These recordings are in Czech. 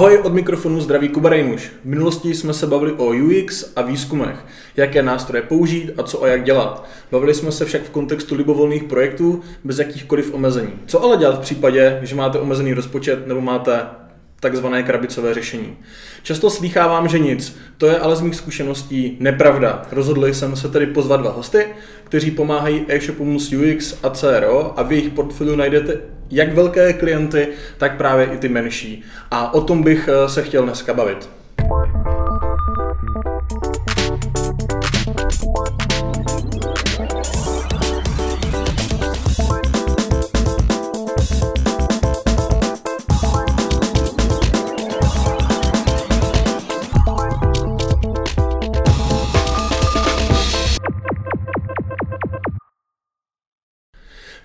Ahoj, od mikrofonu zdraví Kuba Rejnuš. V minulosti jsme se bavili o UX a výzkumech, jaké nástroje použít a co a jak dělat. Bavili jsme se však v kontextu libovolných projektů bez jakýchkoliv omezení. Co ale dělat v případě, že máte omezený rozpočet nebo máte takzvané krabicové řešení. Často slýchávám, že nic. To je ale z mých zkušeností nepravda. Rozhodl jsem se tedy pozvat dva hosty, kteří pomáhají e-shopům s UX a CRO a v jejich portfoliu najdete jak velké klienty, tak právě i ty menší. A o tom bych eh, se chtěl dneska bavit.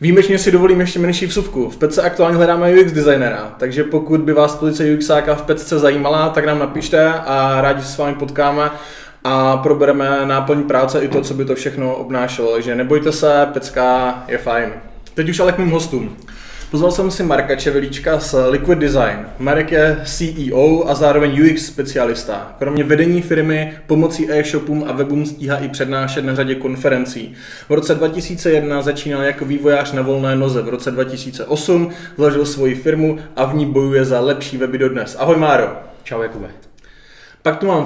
Výjimečně si dovolím ještě menší vsuvku. V Pece aktuálně hledáme UX designera, takže pokud by vás pozice UXáka v Pece zajímala, tak nám napište a rádi se s vámi potkáme a probereme náplň práce i to, co by to všechno obnášelo. Takže nebojte se, Pecka je fajn. Teď už ale k mým hostům. Pozval jsem si Marka Čevelíčka z Liquid Design. Marek je CEO a zároveň UX specialista. Kromě vedení firmy pomocí e-shopům a webům stíhá i přednášet na řadě konferencí. V roce 2001 začínal jako vývojář na volné noze. V roce 2008 založil svoji firmu a v ní bojuje za lepší weby dodnes. Ahoj Máro. Čau Jakube. Pak tu mám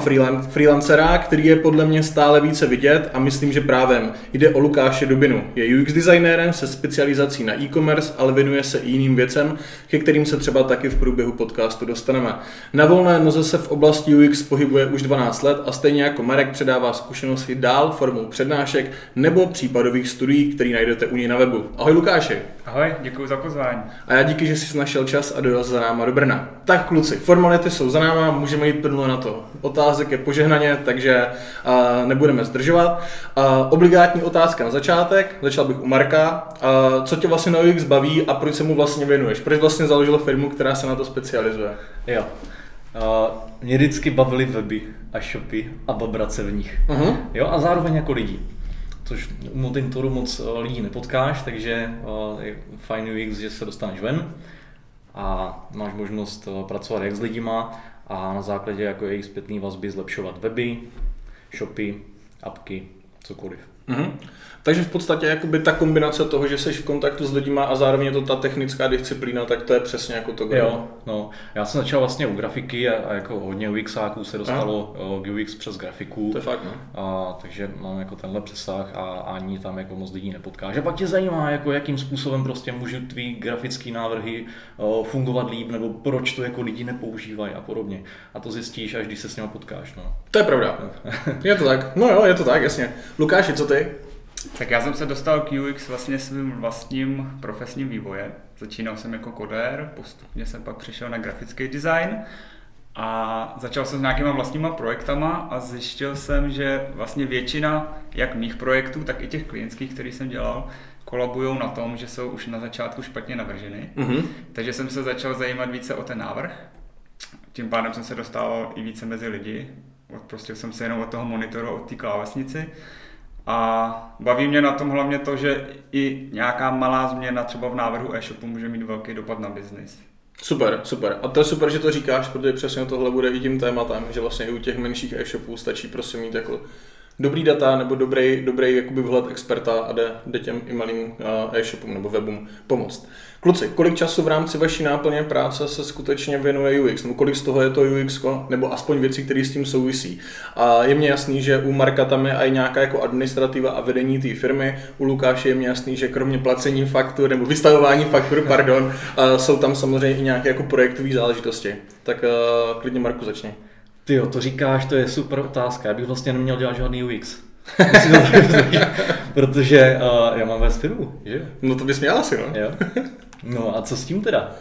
freelancera, který je podle mě stále více vidět a myslím, že právem jde o Lukáše Dubinu. Je UX designérem se specializací na e-commerce, ale věnuje se i jiným věcem, ke kterým se třeba taky v průběhu podcastu dostaneme. Na volné noze se v oblasti UX pohybuje už 12 let a stejně jako Marek předává zkušenosti dál formou přednášek nebo případových studií, které najdete u něj na webu. Ahoj Lukáši. Ahoj, děkuji za pozvání. A já díky, že jsi našel čas a dojel za náma do Brna. Tak kluci, formality jsou za náma, můžeme jít plnule na to. Otázek je požehnaně, takže uh, nebudeme zdržovat. Uh, obligátní otázka na začátek, začal bych u Marka. Uh, co tě vlastně na UX baví a proč se mu vlastně věnuješ? Proč vlastně založil firmu, která se na to specializuje? Jo. Uh, mě vždycky bavily weby a shopy a babrat se v nich. Uh-huh. Jo, a zároveň jako lidi což u Motintoru moc eh, lidí nepotkáš, takže eh, je fajn UX, že se dostaneš ven a máš možnost eh, pracovat jak s lidima a na základě jako jejich zpětné vazby zlepšovat weby, shopy, apky, cokoliv. Mm-hmm. Takže v podstatě jakoby ta kombinace toho, že jsi v kontaktu s lidmi a zároveň je to ta technická disciplína, tak to je přesně jako to. Jo, no. Já jsem začal vlastně u grafiky a, a jako hodně UXáků se dostalo Aha. k UX přes grafiku. To je fakt, no. A, takže mám jako tenhle přesah a ani tam jako moc lidí nepotkáš. A pak tě zajímá, jako jakým způsobem prostě můžu tvý grafické návrhy fungovat líp, nebo proč to jako lidi nepoužívají a podobně. A to zjistíš, až když se s nimi potkáš. No. To je pravda. je to tak. No jo, je to tak, jasně. Lukáši, co ty? Tak já jsem se dostal k UX vlastně svým vlastním profesním vývojem. Začínal jsem jako kodér, postupně jsem pak přešel na grafický design a začal jsem s nějakýma vlastníma projektama a zjistil jsem, že vlastně většina jak mých projektů, tak i těch klientských, který jsem dělal, kolabují na tom, že jsou už na začátku špatně navrženy. Mm-hmm. Takže jsem se začal zajímat více o ten návrh. Tím pádem jsem se dostal i více mezi lidi. Prostě jsem se jenom od toho monitoru, od té klávesnici. A baví mě na tom hlavně to, že i nějaká malá změna třeba v návrhu e-shopu může mít velký dopad na biznis. Super, super. A to je super, že to říkáš, protože přesně tohle bude i tím tématem, že vlastně i u těch menších e-shopů stačí prostě mít jako dobrý data nebo dobrý, dobrý jakoby vhled experta a jde, jde těm i malým e-shopům nebo webům pomoct. Kluci, kolik času v rámci vaší náplně práce se skutečně věnuje UX? Nebo kolik z toho je to UX, nebo aspoň věcí, které s tím souvisí? A je mně jasný, že u Marka tam je i nějaká jako administrativa a vedení té firmy. U Lukáše je mně jasný, že kromě placení faktur nebo vystavování faktur, pardon, jsou tam samozřejmě i nějaké jako projektové záležitosti. Tak klidně Marku začni. Ty jo, to říkáš, to je super otázka. Já bych vlastně neměl dělat žádný UX. Protože uh, já mám ve firmu, že? No to bys měl asi, no. Jo. No a co s tím teda?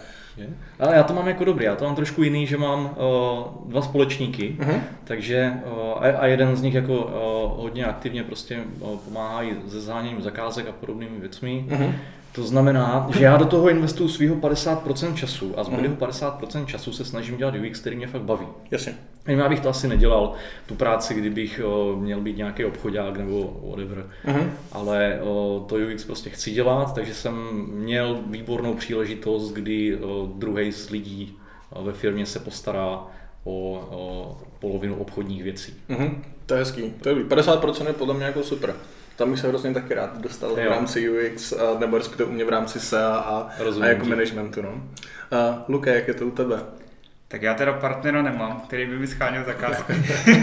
Ale já to mám jako dobrý, já to mám trošku jiný, že mám uh, dva společníky, uh-huh. takže uh, a, a jeden z nich jako uh, hodně aktivně prostě uh, pomáhá se záněním zakázek a podobnými věcmi. Uh-huh. To znamená, že já do toho investuju svého 50% času a zbylého 50% času se snažím dělat UX, který mě fakt baví. Jasně. Já bych to asi nedělal, tu práci, kdybych o, měl být nějaký obchodák nebo whatever. Uh-huh. Ale o, to UX prostě chci dělat, takže jsem měl výbornou příležitost, kdy druhý z lidí ve firmě se postará o, o polovinu obchodních věcí. Mm-hmm. To je hezký. To je 50% je podle mě jako super. Tam bych se hrozně taky rád dostal jo. v rámci UX, nebo respektive u mě v rámci SEA a, a jako managementu. No. A Luka, jak je to u tebe? Tak já teda partnera nemám, který by mi scháněl zakázky.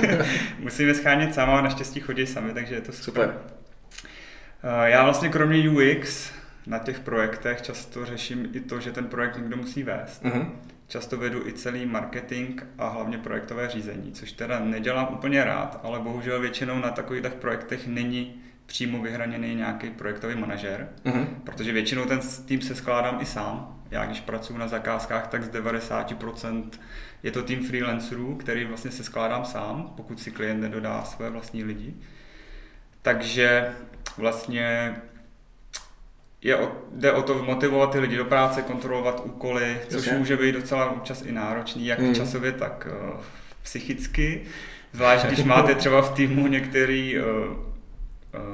Musím je schánět sám, ale naštěstí chodí sami, takže je to super. super. Já vlastně kromě UX na těch projektech často řeším i to, že ten projekt někdo musí vést. Mm-hmm. Často vedu i celý marketing a hlavně projektové řízení, což teda nedělám úplně rád, ale bohužel většinou na takových projektech není přímo vyhraněný nějaký projektový manažer, mm-hmm. protože většinou ten tým se skládám i sám. Já když pracuji na zakázkách, tak z 90% je to tým freelancerů, který vlastně se skládám sám, pokud si klient nedodá své vlastní lidi. Takže vlastně je o, jde o to motivovat ty lidi do práce, kontrolovat úkoly, což Jasně. může být docela občas i náročný, jak mm. časově, tak uh, psychicky. Zvlášť když máte třeba v týmu některý uh,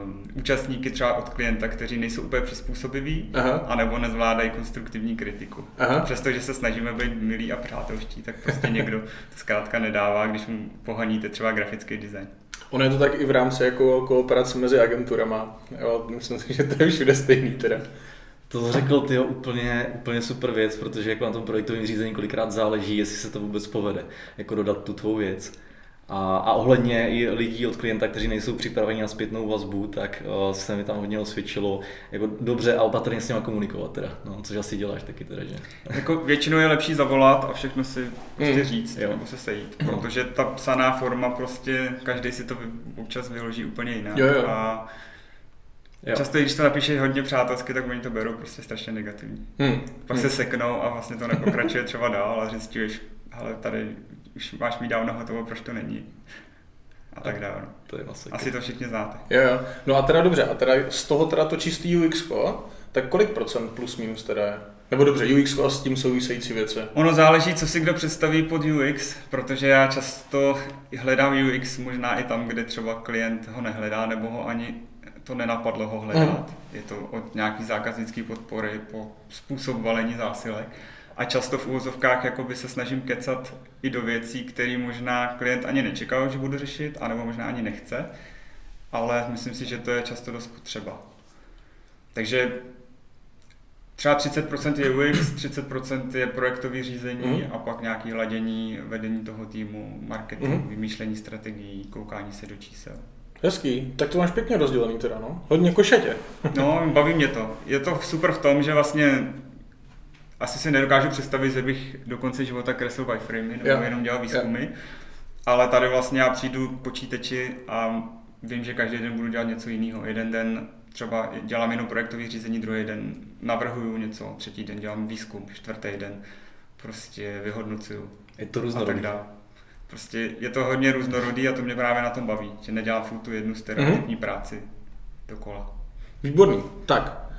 um, účastníky třeba od klienta, kteří nejsou úplně přizpůsobiví, Aha. anebo nezvládají konstruktivní kritiku. Aha. Přestože se snažíme být milí a přátelští, tak prostě někdo to zkrátka nedává, když mu pohaníte třeba grafický design. Ono je to tak i v rámci jako kooperace mezi agenturama. Jo, myslím si, že to je všude stejný teda. To řekl ty úplně, úplně super věc, protože jako na tom projektovém řízení kolikrát záleží, jestli se to vůbec povede, jako dodat tu tvou věc. A, a ohledně i lidí od klienta, kteří nejsou připraveni na zpětnou vazbu, tak uh, se mi tam hodně osvědčilo jako dobře a opatrně s nimi komunikovat teda, no, což asi děláš taky teda, že? Jako většinou je lepší zavolat a všechno si prostě mm. říct, jo. nebo se sejít, protože ta psaná forma prostě, každý si to občas vyloží úplně jinak. Jo, jo. A Jo. Často, když to napíšeš hodně přátelsky, tak oni to berou prostě strašně negativní. Hmm. Pak hmm. se seknou a vlastně to nepokračuje třeba dál a zjistíš, ale tady už máš mít dávno hotovo, proč to není. A tak dále. To je masakr. Asi to všichni znáte. Jo, jo. No a teda dobře, a teda z toho teda to čistý UX, tak kolik procent plus minus teda je? Nebo dobře, UX a s tím související věci. Ono záleží, co si kdo představí pod UX, protože já často hledám UX možná i tam, kde třeba klient ho nehledá, nebo ho ani to nenapadlo ho hledat. Mm. Je to od nějaký zákaznické podpory po způsob valení zásilek a často v úvozovkách jakoby se snažím kecat i do věcí, které možná klient ani nečekal, že budu řešit, anebo možná ani nechce, ale myslím si, že to je často dost potřeba. Takže třeba 30% je UX, 30% je projektové řízení mm. a pak nějaké ladění, vedení toho týmu, marketing, mm. vymýšlení strategií, koukání se do čísel. Hezký, tak to máš pěkně rozdělený teda, no. Hodně košetě. no, baví mě to. Je to super v tom, že vlastně asi si nedokážu představit, že bych do konce života kreslil wireframey nebo jo. jenom dělal výzkumy. Jo. Ale tady vlastně já přijdu k počítači a vím, že každý den budu dělat něco jiného. Jeden den třeba dělám jenom projektový řízení, druhý den navrhuju něco, třetí den dělám výzkum, čtvrtý den prostě vyhodnocuju. Je to různorodý. Prostě je to hodně různorodý a to mě právě na tom baví, že nedělám furt tu jednu stereotypní mm-hmm. práci dokola. Výborný. Tak,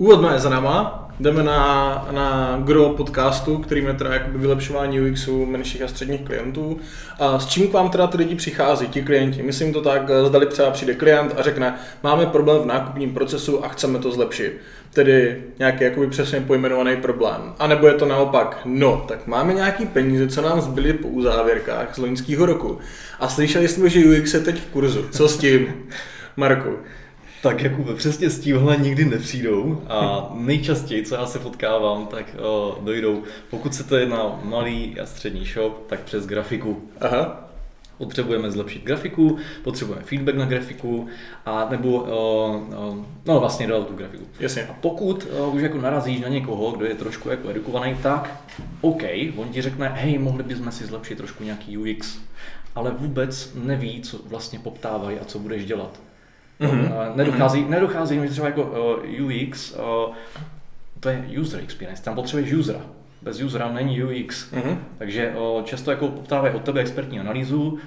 Úvod máme za náma, jdeme na, na gro podcastu, kterým je teda jakoby vylepšování UXu menších a středních klientů. A s čím k vám teda ty lidi přichází, ti klienti? Myslím to tak, zdali třeba přijde klient a řekne, máme problém v nákupním procesu a chceme to zlepšit. Tedy nějaký jakoby přesně pojmenovaný problém. A nebo je to naopak, no, tak máme nějaký peníze, co nám zbyly po uzávěrkách z loňského roku. A slyšeli jsme, že UX je teď v kurzu. Co s tím, Marku? Tak Jakube, přesně s tímhle nikdy nepřijdou a nejčastěji, co já se potkávám, tak uh, dojdou, pokud se to jedná malý a střední shop, tak přes grafiku. Aha. Potřebujeme zlepšit grafiku, potřebujeme feedback na grafiku, a nebo uh, uh, no vlastně dodat tu grafiku. Jasně. A pokud uh, už jako narazíš na někoho, kdo je trošku jako edukovaný, tak OK, on ti řekne, hej, mohli bychom si zlepšit trošku nějaký UX, ale vůbec neví, co vlastně poptávají a co budeš dělat. Mm-hmm. Nedochází, nedochází že třeba jako uh, UX, uh, to je user experience, tam potřebuješ usera. Bez usera není UX. Mm-hmm. Takže uh, často jako poptávají od tebe expertní analýzu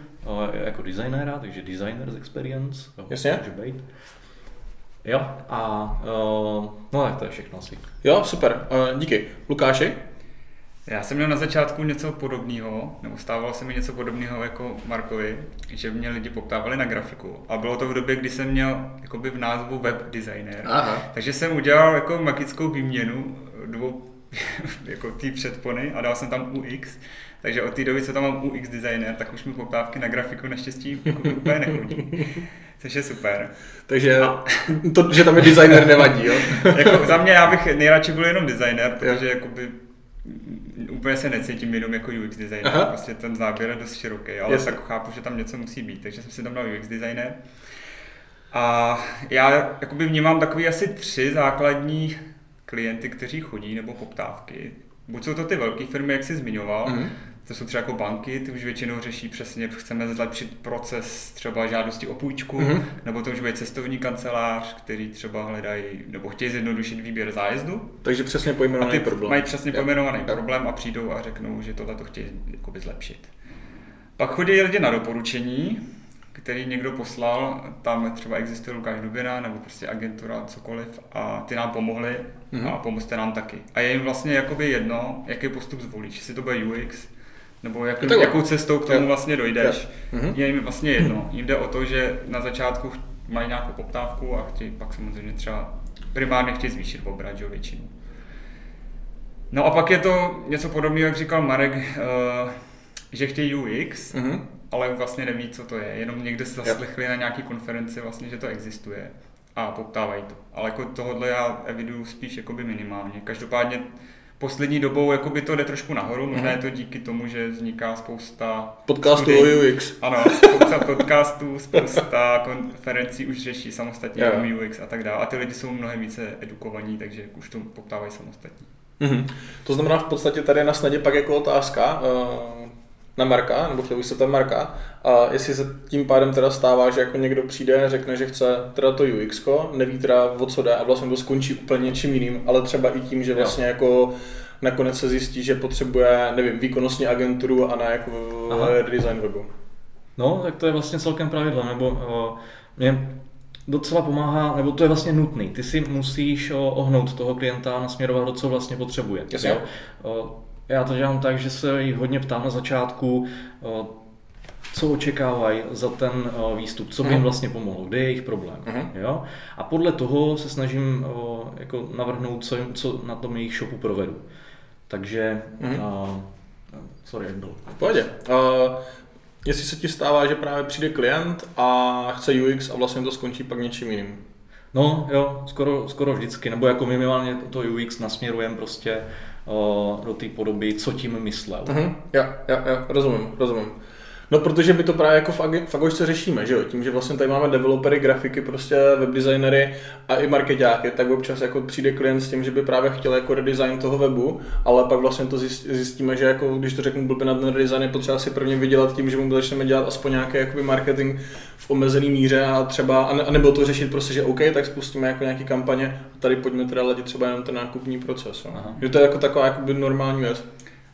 jako designéra, takže designer's experience. Jasně. Může být. Jo, a no tak to je všechno asi. Jo, super, díky. Lukáši? Já jsem měl na začátku něco podobného, nebo stávalo se mi něco podobného jako Markovi, že mě lidi poptávali na grafiku. A bylo to v době, kdy jsem měl jakoby v názvu web designer. Aha. Takže jsem udělal jako magickou výměnu dvou jako ty předpony a dal jsem tam UX. Takže od té doby, co tam mám UX designer, tak už mi poptávky na grafiku naštěstí jako úplně nechodí. Což je super. Takže a... to, že tam je designer nevadí, jo? jako za mě já bych nejradši byl jenom designer, protože jakoby úplně se necítím jenom jako UX designer, Aha. prostě ten záběr je dost široký, ale Jasne. tak chápu, že tam něco musí být, takže jsem si tam dal UX designer. A já jakoby vnímám takový asi tři základní klienty, kteří chodí, nebo poptávky. Buď jsou to ty velké firmy, jak jsi zmiňoval, mm-hmm. to jsou třeba jako banky, ty už většinou řeší přesně, chceme zlepšit proces třeba žádosti o půjčku, mm-hmm. nebo to už bude cestovní kancelář, který třeba hledají, nebo chtějí zjednodušit výběr zájezdu. Takže přesně pojmenovaný problém. Mají přesně pojmenovaný yeah. problém a přijdou a řeknou, že tohle to chtějí jakoby zlepšit. Pak chodí lidi na doporučení, který někdo poslal, tam třeba existuje Lukáš Dubina nebo prostě agentura, cokoliv a ty nám pomohli mm-hmm. a pomozte nám taky. A je jim vlastně jakoby jedno, jaký postup zvolíš, jestli to bude UX, nebo jak, jakou cestou k tomu vlastně dojdeš, mm-hmm. je jim vlastně jedno. Jim jde o to, že na začátku mají nějakou poptávku a chtějí pak samozřejmě třeba primárně chtějí zvýšit obrat, že většinu. No a pak je to něco podobného, jak říkal Marek, uh, že chtějí UX, mm-hmm ale vlastně neví, co to je. Jenom někde se zaslechli na nějaký konferenci vlastně, že to existuje a poptávají to. Ale jako tohle já eviduju spíš jakoby minimálně. Každopádně poslední dobou jakoby to jde trošku nahoru, možná je to díky tomu, že vzniká spousta podcastů o UX. Ano, spousta podcastů, spousta konferencí už řeší samostatně yeah. UX a tak dále. A ty lidi jsou mnohem více edukovaní, takže už to poptávají samostatně. Mm-hmm. To znamená v podstatě tady na snadě pak jako otázka, uh na Marka, nebo chtěl bych se tam Marka, a jestli se tím pádem teda stává, že jako někdo přijde, řekne, že chce teda to UX, neví teda o co jde a vlastně to skončí úplně něčím jiným, ale třeba i tím, že vlastně jo. jako nakonec se zjistí, že potřebuje, nevím, výkonnostní agenturu a ne jako Aha. design webu. No, tak to je vlastně celkem pravidlo, nebo uh, mě docela pomáhá, nebo to je vlastně nutný. Ty si musíš ohnout toho klienta a nasměrovat do co vlastně potřebuje. Jasně. Jo? Já to dělám tak, že se jich hodně ptám na začátku, co očekávají za ten výstup, co by jim mhm. vlastně pomohlo, kde je jejich problém. Uh-huh. Jo? A podle toho se snažím jako navrhnout, co, co na tom jejich shopu provedu. Takže, uh-huh. uh, sorry, jak bylo. V pohodě. Uh, jestli se ti stává, že právě přijde klient a chce UX a vlastně to skončí pak něčím jiným. No jo, skoro, skoro vždycky, nebo jako minimálně to UX nasměrujeme prostě do té podoby, co tím myslel. Uh-huh. Já, já, já, rozumím, rozumím. No protože my to právě jako v Agošce řešíme, že jo? Tím, že vlastně tady máme developery, grafiky, prostě webdesignery a i marketáky, tak občas jako přijde klient s tím, že by právě chtěl jako redesign toho webu, ale pak vlastně to zjistíme, že jako když to řeknu blbě na ten redesign, je potřeba si prvně vydělat tím, že mu začneme dělat aspoň nějaký jakoby marketing v omezený míře a třeba, a nebo to řešit prostě, že OK, tak spustíme jako nějaký kampaně a tady pojďme teda ladit třeba jenom ten nákupní proces. No. Že to je jako taková jakoby normální věc.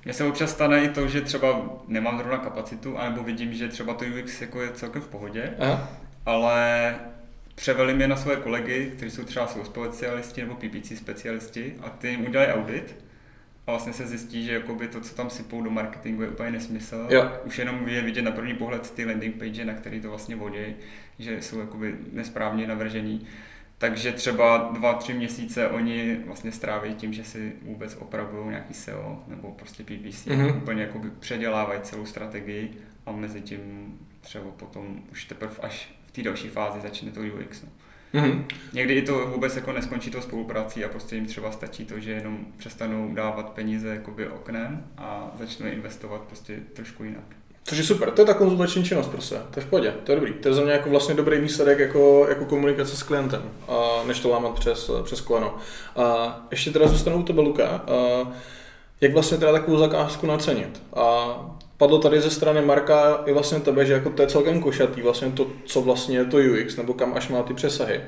Mně se občas stane i to, že třeba nemám zrovna kapacitu, anebo vidím, že třeba to UX jako je celkem v pohodě, Aha. ale převelím je na své kolegy, kteří jsou třeba jsou specialisti nebo PPC specialisti a ty jim udělají audit a vlastně se zjistí, že jakoby to, co tam sypou do marketingu, je úplně nesmysl. Jo. Už jenom je vidět na první pohled ty landing page, na který to vlastně vodí, že jsou jakoby nesprávně navržený. Takže třeba dva, tři měsíce oni vlastně stráví tím, že si vůbec opravují nějaký SEO nebo prostě PPC, mm-hmm. úplně jako předělávají celou strategii a mezi tím třeba potom už teprve až v té další fázi začne to UX. No. Mm-hmm. Někdy i to vůbec jako neskončí to spoluprácí a prostě jim třeba stačí to, že jenom přestanou dávat peníze jakoby oknem a začnou investovat prostě trošku jinak. Což je super, to je ta konzultační činnost prostě, to je v podě, to je dobrý. To je za mě jako vlastně dobrý výsledek jako, jako komunikace s klientem, a než to lámat přes, přes koleno. A ještě teda zůstanu u tebe, Luka, a jak vlastně teda takovou zakázku nacenit. A padlo tady ze strany Marka i vlastně tebe, že jako to je celkem košatý, vlastně to, co vlastně je to UX, nebo kam až má ty přesahy.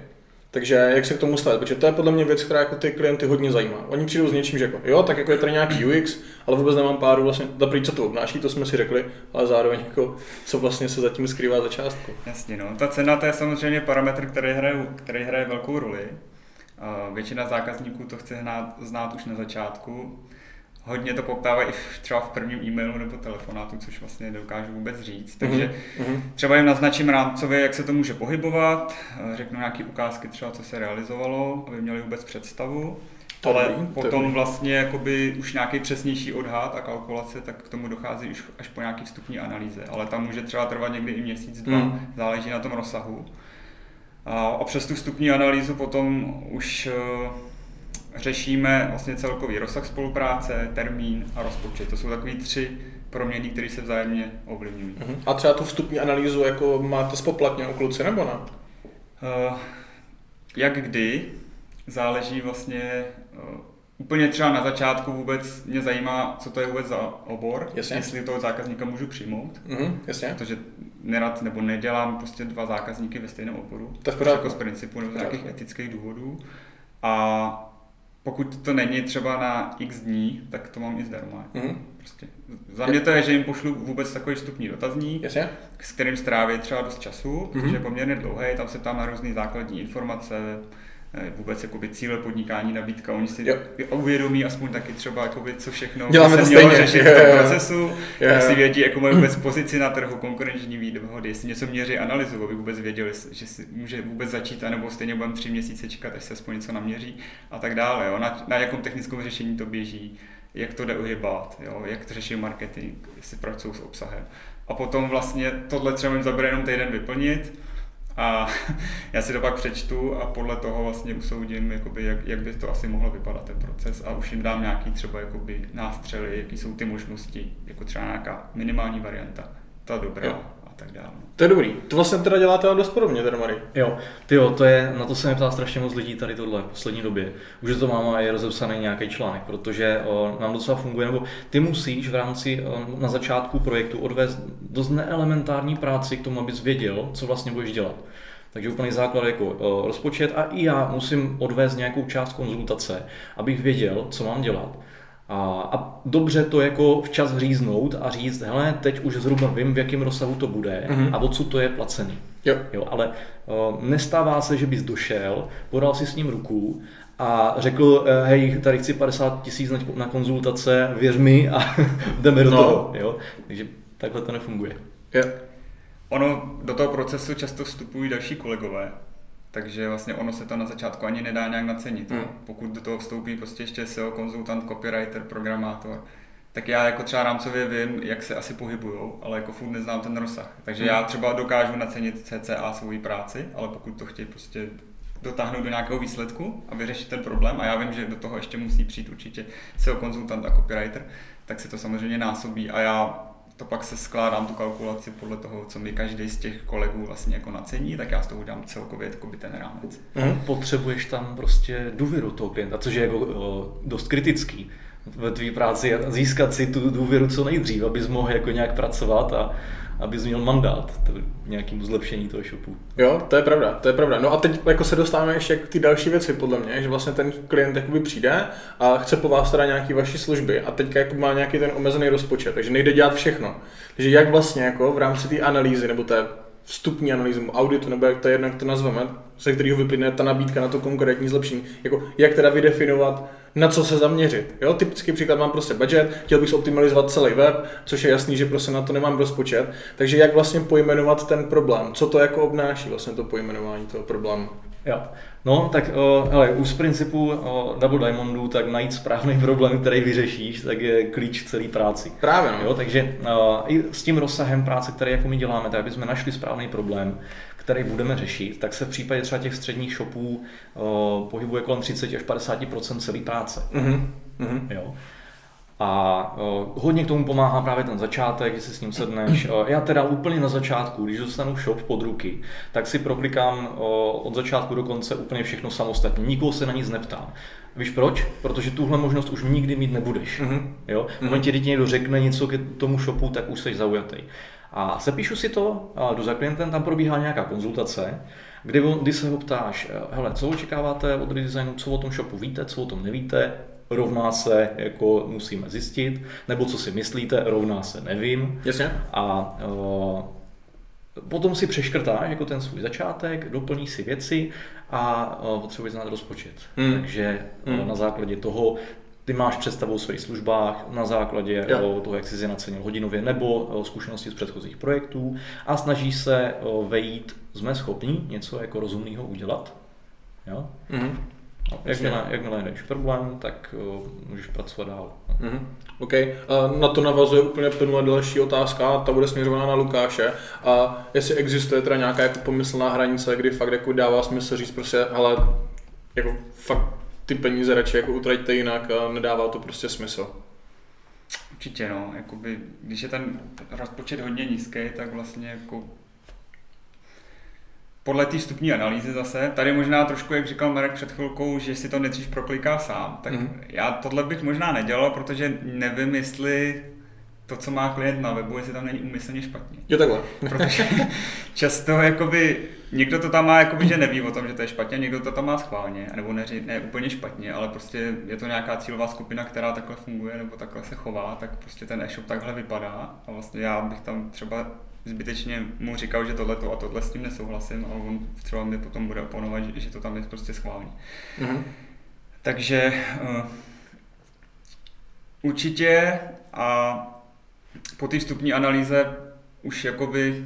Takže jak se k tomu stavit? Protože to je podle mě věc, která jako ty klienty hodně zajímá. Oni přijdou s něčím, že jako, jo, tak jako je tady nějaký UX, ale vůbec nemám páru vlastně, dobrý, co to obnáší, to jsme si řekli, ale zároveň jako, co vlastně se zatím skrývá za částku. Jasně, no. Ta cena to je samozřejmě parametr, který hraje, který hraje velkou roli. Většina zákazníků to chce znát už na začátku hodně to poptávají i třeba v prvním e-mailu nebo telefonátu, což vlastně nedokážu vůbec říct. Takže mm-hmm. třeba jim naznačím rámcově, jak se to může pohybovat, řeknu nějaké ukázky třeba, co se realizovalo, aby měli vůbec představu. Ale dobrý, potom dobrý. vlastně jakoby už nějaký přesnější odhad a kalkulace, tak k tomu dochází už až po nějaký vstupní analýze. Ale tam může třeba trvat někdy i měsíc, dva, hmm. záleží na tom rozsahu. A, a přes tu vstupní analýzu potom už uh, řešíme vlastně celkový rozsah spolupráce, termín a rozpočet. To jsou takový tři proměny, které se vzájemně ovlivňují. Uh-huh. A třeba tu vstupní analýzu jako máte spoplatně u kluci nebo ne? Uh, jak kdy, záleží vlastně uh, úplně třeba na začátku vůbec mě zajímá, co to je vůbec za obor, jasně. jestli toho zákazníka můžu přijmout, mm, jasně. protože nerad nebo nedělám prostě dva zákazníky ve stejném oboru, to je jako z principu nebo z nějakých etických důvodů. A pokud to není třeba na x dní, tak to mám i zdarma. Mm-hmm. Prostě. Za mě to je, že jim pošlu vůbec takový vstupní dotazník, Jasně. s kterým stráví třeba dost času, mm-hmm. protože je poměrně dlouhý, tam se tam na různé základní informace, vůbec jakoby cíle podnikání, nabídka, oni si jo. uvědomí aspoň taky třeba, jakoby, co všechno Děláme se to mělo řešit v tom procesu, jestli vědí, jako mají vůbec pozici na trhu, konkurenční výhody, jestli něco měří analyzu, aby vůbec věděli, že si může vůbec začít, anebo stejně budeme tři měsíce čekat, až se aspoň něco naměří a tak dále. Jo. Na, na jakom technickém řešení to běží, jak to jde uhybat, jo, jak to řeší marketing, jestli pracují s obsahem. A potom vlastně tohle třeba jim zabere jenom týden vyplnit, a já si to pak přečtu a podle toho vlastně usoudím, jakoby, jak, jak by to asi mohlo vypadat ten proces a už jim dám nějaký třeba jakoby nástřely, jaký jsou ty možnosti, jako třeba nějaká minimální varianta, ta dobrá jo. a tak dále. To je dobrý. To vlastně teda děláte ale dost podobně, teda Mary. Jo, ty jo, to je, na to se mě ptá strašně moc lidí tady tohle v poslední době. Už to mám a je rozepsaný nějaký článek, protože o, nám docela funguje, nebo ty musíš v rámci o, na začátku projektu odvést dost neelementární práci k tomu, abys věděl, co vlastně budeš dělat. Takže úplný základ jako o, rozpočet a i já musím odvést nějakou část konzultace, abych věděl, co mám dělat. A, a dobře to jako včas říznout a říct, hele, teď už zhruba vím, v jakém rozsahu to bude mm-hmm. a odsud to je placený. Jo. Jo, ale o, nestává se, že bys došel, podal si s ním ruku a řekl, eh, hej, tady chci 50 tisíc na konzultace, věř mi a jdeme do no. toho. Jo? Takže takhle to nefunguje. Jo. Ono do toho procesu často vstupují další kolegové, takže vlastně ono se to na začátku ani nedá nějak nacenit. Hmm. Pokud do toho vstoupí prostě ještě SEO, konzultant, copywriter, programátor, tak já jako třeba rámcově vím, jak se asi pohybujou, ale jako furt neznám ten rozsah. Takže hmm. já třeba dokážu nacenit CCA svoji práci, ale pokud to chtějí prostě dotáhnout do nějakého výsledku a vyřešit ten problém, a já vím, že do toho ještě musí přijít určitě SEO konzultant a copywriter, tak se to samozřejmě násobí a já to pak se skládám tu kalkulaci podle toho, co mi každý z těch kolegů vlastně jako nacení, tak já z toho udělám celkově by ten rámec. Mm. Potřebuješ tam prostě důvěru toho klienta, což je jako o, dost kritický ve tvý práci získat si tu důvěru co nejdřív, abys mohl jako nějak pracovat a abys měl mandát nějakému zlepšení toho shopu. Jo, to je pravda, to je pravda. No a teď jako se dostáváme ještě k ty další věci, podle mě, že vlastně ten klient jakoby přijde a chce po vás teda nějaký vaší služby a teďka jako má nějaký ten omezený rozpočet, takže nejde dělat všechno. Takže jak vlastně jako v rámci té analýzy nebo té vstupní analýzy, auditu, nebo jak to je, jak to nazveme, ze kterého vyplyne ta nabídka na to konkrétní zlepšení. Jako, jak teda vydefinovat, na co se zaměřit. Jo, typický příklad mám prostě budget, chtěl bych optimalizovat celý web, což je jasný, že prostě na to nemám rozpočet. Takže jak vlastně pojmenovat ten problém? Co to jako obnáší vlastně to pojmenování toho problému? Jo. No, tak o, hele, už z principu o, Double Diamondu, tak najít správný problém, který vyřešíš, tak je klíč celé práci. Právě, no. Jo, takže o, i s tím rozsahem práce, který jako my děláme, tak aby jsme našli správný problém, který budeme řešit, tak se v případě třeba těch středních shopů o, pohybuje kolem 30 až 50% celé práce. Mm-hmm. Jo. A uh, hodně k tomu pomáhá právě ten začátek, že si s ním sedneš. Uh, já teda úplně na začátku, když dostanu shop pod ruky, tak si proklikám uh, od začátku do konce úplně všechno samostatně. Nikoho se na nic neptám. Víš proč? Protože tuhle možnost už nikdy mít nebudeš. Mm-hmm. Jo? V momentě, kdy ti někdo řekne něco k tomu shopu, tak už jsi zaujatý. A sepíšu si to, jdu za klientem, tam probíhá nějaká konzultace, kdy, kdy se ho ptáš, hele, co očekáváte od redesignu, co o tom shopu víte, co o tom nevíte, rovná se, jako musíme zjistit, nebo co si myslíte, rovná se nevím. Jasně. A uh, potom si přeškrtáš jako ten svůj začátek, doplníš si věci a uh, potřebuješ znát rozpočet. Hmm. Takže hmm. na základě toho ty máš představu o svých službách na základě jo. toho, jak jsi je nacenil hodinově, nebo zkušenosti z předchozích projektů a snažíš se vejít, jsme schopni něco jako rozumného udělat. Jo? Mm-hmm. No, jakmile, jakmile najdeš problém, tak uh, můžeš pracovat dál. Mm-hmm. OK. A na to navazuje úplně plnula další otázka, ta bude směřovaná na Lukáše. A jestli existuje teda nějaká jako pomyslná hranice, kdy fakt jako dává smysl říct prostě, ale jako fakt ty peníze radši jako utraťte jinak a nedává to prostě smysl. Určitě no, jakoby, když je ten rozpočet hodně nízký, tak vlastně jako podle té vstupní analýzy zase, tady možná trošku, jak říkal Marek před chvilkou, že si to nejdřív prokliká sám, tak mm. já tohle bych možná nedělal, protože nevím, jestli to, co má klient na webu, jestli tam není úmyslně špatně. Jo takhle. Protože často jakoby, někdo to tam má, jakoby, že neví o tom, že to je špatně, někdo to tam má schválně, nebo ne, ne úplně špatně, ale prostě je to nějaká cílová skupina, která takhle funguje nebo takhle se chová, tak prostě ten e-shop takhle vypadá a vlastně já bych tam třeba zbytečně mu říkal, že tohle a tohle s tím nesouhlasím a on třeba mi potom bude oponovat, že, že to tam je prostě schválně. Mm-hmm. Takže uh, určitě a po té vstupní analýze už jakoby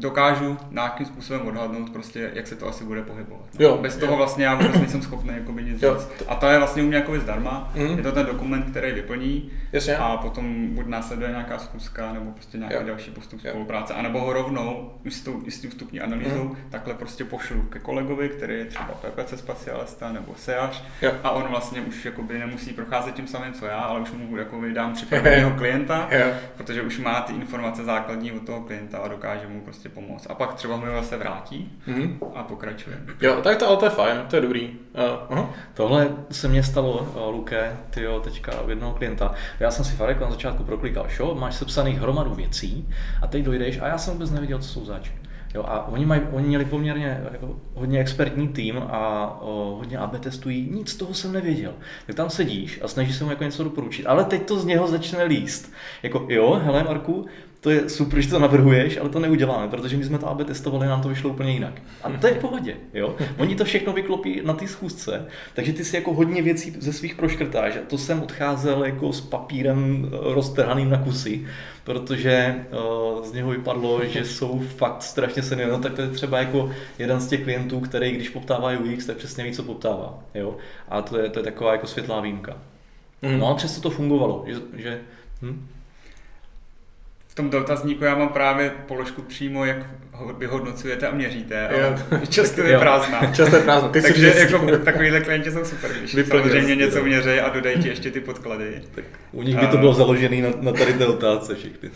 dokážu nějakým způsobem odhadnout, prostě, jak se to asi bude pohybovat. No. Jo, Bez toho jo. vlastně já vůbec nejsem schopný jakoby nic jo. říct. A to je vlastně u mě jakoby zdarma. Mm. Je to ten dokument, který vyplní Jasně. a potom buď následuje nějaká schůzka nebo prostě nějaký jo. další postup jo. spolupráce. A nebo ho rovnou s tou, s tou vstupní analýzou mm. takhle prostě pošlu ke kolegovi, který je třeba PPC specialista nebo SEAř jo. a on vlastně už jakoby nemusí procházet tím samým, co já, ale už mu jakoby dám připraveného klienta, jo. protože už má ty informace základní od toho klienta a dokáže mu prostě pomoct. A pak třeba mi se vrátí mm-hmm. a pokračuje. Jo, tak to, ale to je fajn, to je dobrý. Uh, uh-huh. Tohle se mně stalo, uh, Luke, tyjo, teďka u jednoho klienta. Já jsem si fakt na začátku proklikal, šo, máš sepsaných hromadu věcí a teď dojdeš a já jsem vůbec nevěděl, co jsou zač. Jo, a oni, mají, oni měli poměrně jako, hodně expertní tým a o, hodně AB testují, nic z toho jsem nevěděl. Tak tam sedíš a snažíš se mu jako něco doporučit, ale teď to z něho začne líst. Jako jo, hele Marku, to je super, že to navrhuješ, ale to neuděláme, protože my jsme to AB testovali, nám to vyšlo úplně jinak. A to je v pohodě, jo. Oni to všechno vyklopí na té schůzce, takže ty si jako hodně věcí ze svých proškrtáš. A to jsem odcházel jako s papírem eh, roztrhaným na kusy, protože uh, z něho vypadlo, že jsou fakt strašně senior. No, tak to je třeba jako jeden z těch klientů, který když poptává UX, tak přesně ví, co poptává. Jo? A to je, to je taková jako světlá výjimka. Mm. No a přesto to fungovalo, že, že hm? V tom dotazníku já mám právě položku přímo, jak vyhodnocujete a měříte, ale často je prázdná. Často je prázdná. Ty Takže jako takovýhle klienti jsou super, když Vyplně, samozřejmě něco měří a dodají ti ještě ty podklady. Tak u nich by to bylo založené na, na tady té otázce všechny.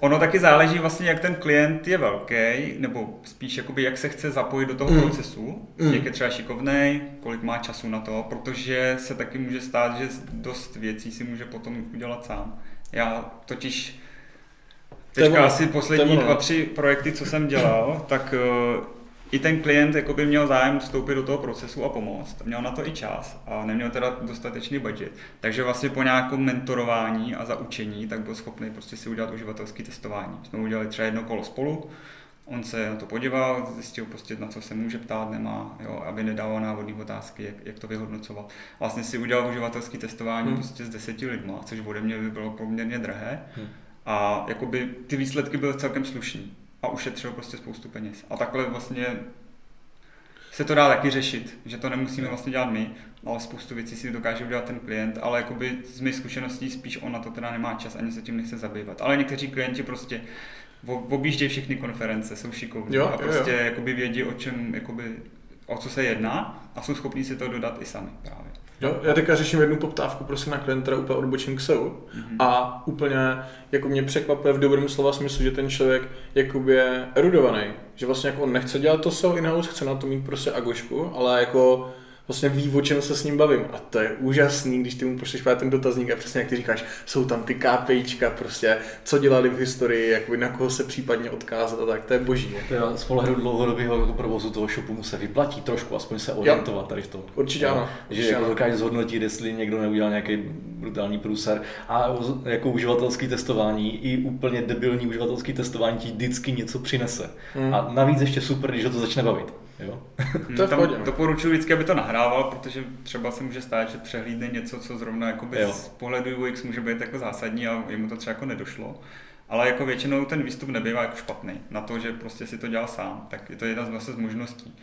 Ono taky záleží vlastně, jak ten klient je velký, nebo spíš jakoby, jak se chce zapojit do toho mm. procesu, mm. jak je třeba šikovný, kolik má času na to, protože se taky může stát, že dost věcí si může potom udělat sám. Já totiž Teďka asi poslední dva, tři projekty, co jsem dělal, tak uh, i ten klient jako by měl zájem vstoupit do toho procesu a pomoct. Měl na to i čas a neměl teda dostatečný budget. Takže vlastně po nějakém mentorování a zaučení, tak byl schopný prostě si udělat uživatelské testování. Jsme udělali třeba jedno kolo spolu, on se na to podíval, zjistil prostě, na co se může ptát, nemá, jo, aby nedával návodné otázky, jak, jak, to vyhodnocoval. Vlastně si udělal uživatelské testování hmm. prostě s deseti lidma, což ode mě by bylo poměrně drahé. Hmm a jakoby ty výsledky byly celkem slušný a ušetřil prostě spoustu peněz. A takhle vlastně se to dá taky řešit, že to nemusíme vlastně dělat my, ale spoustu věcí si dokáže udělat ten klient, ale jakoby z mých zkušeností spíš on na to teda nemá čas, ani se tím nechce zabývat. Ale někteří klienti prostě objíždějí všechny konference, jsou šikovní jo, a prostě jo, jo. jakoby vědí, o čem, jakoby, o co se jedná a jsou schopní si to dodat i sami právě. Jo, já teďka řeším jednu poptávku prostě na klienta, úplně odbočím k SEO mm-hmm. a úplně jako mě překvapuje v dobrém slova smyslu, že ten člověk jakoby je erudovaný, že vlastně jako on nechce dělat to SEO in-house, chce na to mít prostě agošku, ale jako vlastně ví, o čem se s ním bavím. A to je úžasný, když ty mu pošleš ten dotazník a přesně jak ty říkáš, jsou tam ty KPIčka, prostě, co dělali v historii, jakoby na koho se případně odkázat a tak, to je boží. To je z pohledu dlouhodobého jako provozu toho shopu mu se vyplatí trošku, aspoň se orientovat tady v tom. Určitě ano. Že jako dokáže zhodnotit, jestli někdo neudělal nějaký brutální průser. A jako uživatelský testování, i úplně debilní uživatelský testování ti vždycky něco přinese. Hmm. A navíc ještě super, když ho to začne bavit. Jo? to Tam doporučuji vždycky, aby to nahrával, protože třeba se může stát, že přehlídne něco, co zrovna jakoby z pohledu UX může být jako zásadní a jemu to třeba jako nedošlo. Ale jako většinou ten výstup nebývá jako špatný na to, že prostě si to dělal sám, tak je to jedna z, z možností.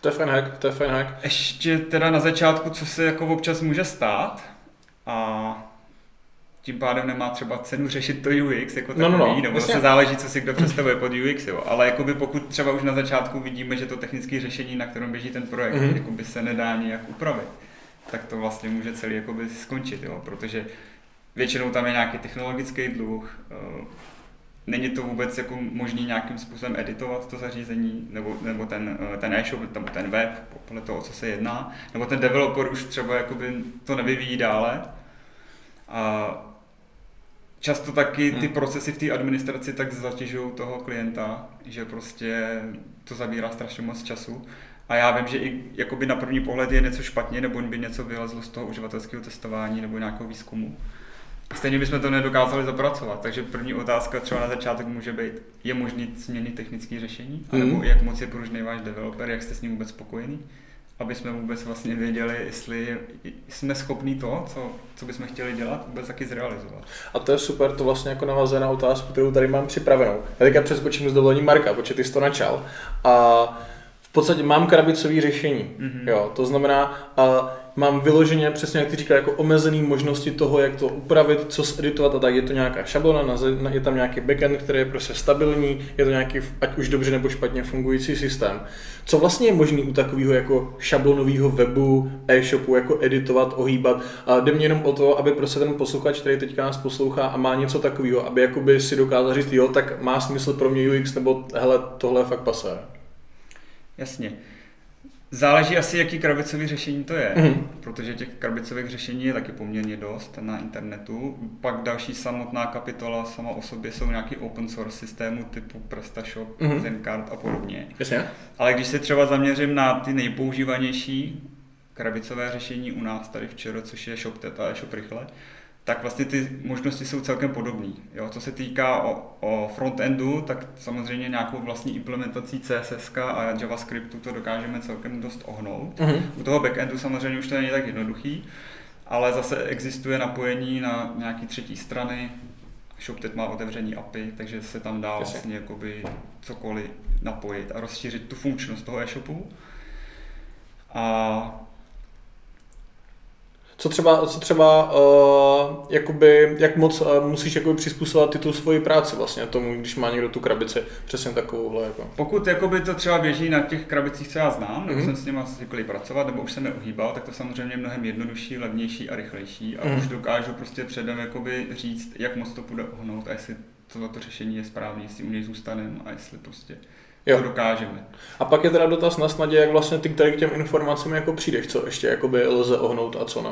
To je fajn hack, to je fajn hack. Ještě teda na začátku, co se jako občas může stát a tím pádem nemá třeba cenu řešit to UX jako takový, no, no, no, nebo se záleží, co si kdo představuje pod UX, jo. ale jakoby pokud třeba už na začátku vidíme, že to technické řešení, na kterém běží ten projekt, mm-hmm. jakoby se nedá nějak upravit, tak to vlastně může celý jakoby skončit, jo, protože většinou tam je nějaký technologický dluh, eh, není to vůbec jako možný nějakým způsobem editovat to zařízení, nebo, nebo ten, eh, ten e-shop, nebo ten web, podle toho, o co se jedná, nebo ten developer už třeba jakoby to nevyvíjí dále. A často taky ty hmm. procesy v té administraci tak zatěžují toho klienta, že prostě to zabírá strašně moc času. A já vím, že i jakoby na první pohled je něco špatně, nebo by něco vylezlo z toho uživatelského testování nebo nějakého výzkumu. Stejně bychom to nedokázali zapracovat, takže první otázka třeba na začátek může být, je možný změnit technické řešení, mm. nebo jak moc je pružný váš developer, jak jste s ním vůbec spokojený, aby jsme vůbec vlastně věděli, jestli jsme schopni to, co, co bychom chtěli dělat, vůbec taky zrealizovat. A to je super, to vlastně jako navazuje na otázku, kterou tady mám připravenou. Já teďka přeskočím z dovolení Marka, protože ty jsi to načal. A podstatě mám krabicové řešení. Mm-hmm. Jo, to znamená, a mám vyloženě, přesně jak ty říkal, jako omezený možnosti toho, jak to upravit, co editovat a tak. Je to nějaká šablona, je tam nějaký backend, který je prostě stabilní, je to nějaký, ať už dobře nebo špatně fungující systém. Co vlastně je možný u takového jako šablonového webu, e-shopu, jako editovat, ohýbat? A jde mě jenom o to, aby prostě ten posluchač, který teďka nás poslouchá a má něco takového, aby jakoby si dokázal říct, jo, tak má smysl pro mě UX, nebo hele, tohle je fakt pasé. Jasně. Záleží asi, jaký krabicový řešení to je, mm. protože těch krabicových řešení je taky poměrně dost na internetu. Pak další samotná kapitola sama o sobě jsou nějaký open source systémy typu PrestaShop, mm. Zencard a podobně. Jasně. Ale když se třeba zaměřím na ty nejpoužívanější krabicové řešení u nás tady v ČR, což je ShopTet a Shop Rychle, tak vlastně ty možnosti jsou celkem podobné. Co se týká o, o frontendu, tak samozřejmě nějakou vlastní implementací CSS a JavaScriptu to dokážeme celkem dost ohnout. Mm-hmm. U toho backendu samozřejmě už to není tak jednoduchý, ale zase existuje napojení na nějaký třetí strany. ShopTet má otevření API, takže se tam dá vlastně jakoby cokoliv napojit a rozšířit tu funkčnost toho e-shopu. A co třeba, co třeba uh, jakoby, jak moc uh, musíš jakoby přizpůsobovat ty tu svoji práci vlastně tomu, když má někdo tu krabici, přesně takovouhle. Jako. Pokud jakoby to třeba běží na těch krabicích, co já znám, nebo mm-hmm. jsem s nimi zvyklý pracovat, nebo už jsem je ohýbal, tak to samozřejmě je mnohem jednodušší, levnější a rychlejší a mm-hmm. už dokážu prostě předem jakoby říct, jak moc to půjde ohnout a jestli tohle to řešení je správné, jestli u něj zůstaneme a jestli prostě jo. to dokážeme. A pak je teda dotaz na snadě, jak vlastně ty k těm informacím jako přijdeš, co ještě jakoby lze ohnout a co ne.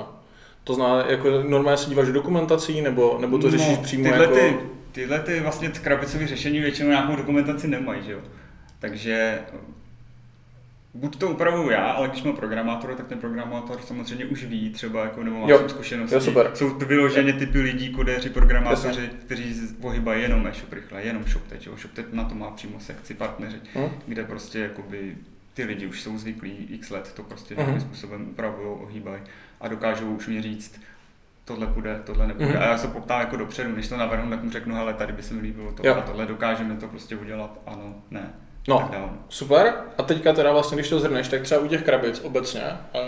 To znamená, jako normálně se díváš do dokumentací, nebo, nebo to řešíš no, přímo tyhle jako... Ty, tyhle ty vlastně krabicové řešení většinou nějakou dokumentaci nemají, že jo. Takže buď to upravuju já, ale když mám programátora, tak ten programátor samozřejmě už ví třeba, jako, nebo má jo, zkušenosti. Jo, super. Jsou to vyloženě typy lidí, kodéři, programátoři, Jasně. kteří pohybají jenom e-shop rychle, jenom ShopTet. Jo. ShopTet na to má přímo sekci partneři, hmm. kde prostě jakoby ty lidi už jsou zvyklí x let, to prostě hmm. způsobem upravují, ohýbají a dokážou už mě říct, tohle půjde, tohle nepůjde. Mm-hmm. A já se poptám jako dopředu, než to navrhnu, tak mu řeknu, hele, tady by se mi líbilo jo. a tohle, dokážeme to prostě udělat, ano, ne. No, super. A teďka teda vlastně, když to zhrneš, tak třeba u těch krabic obecně, a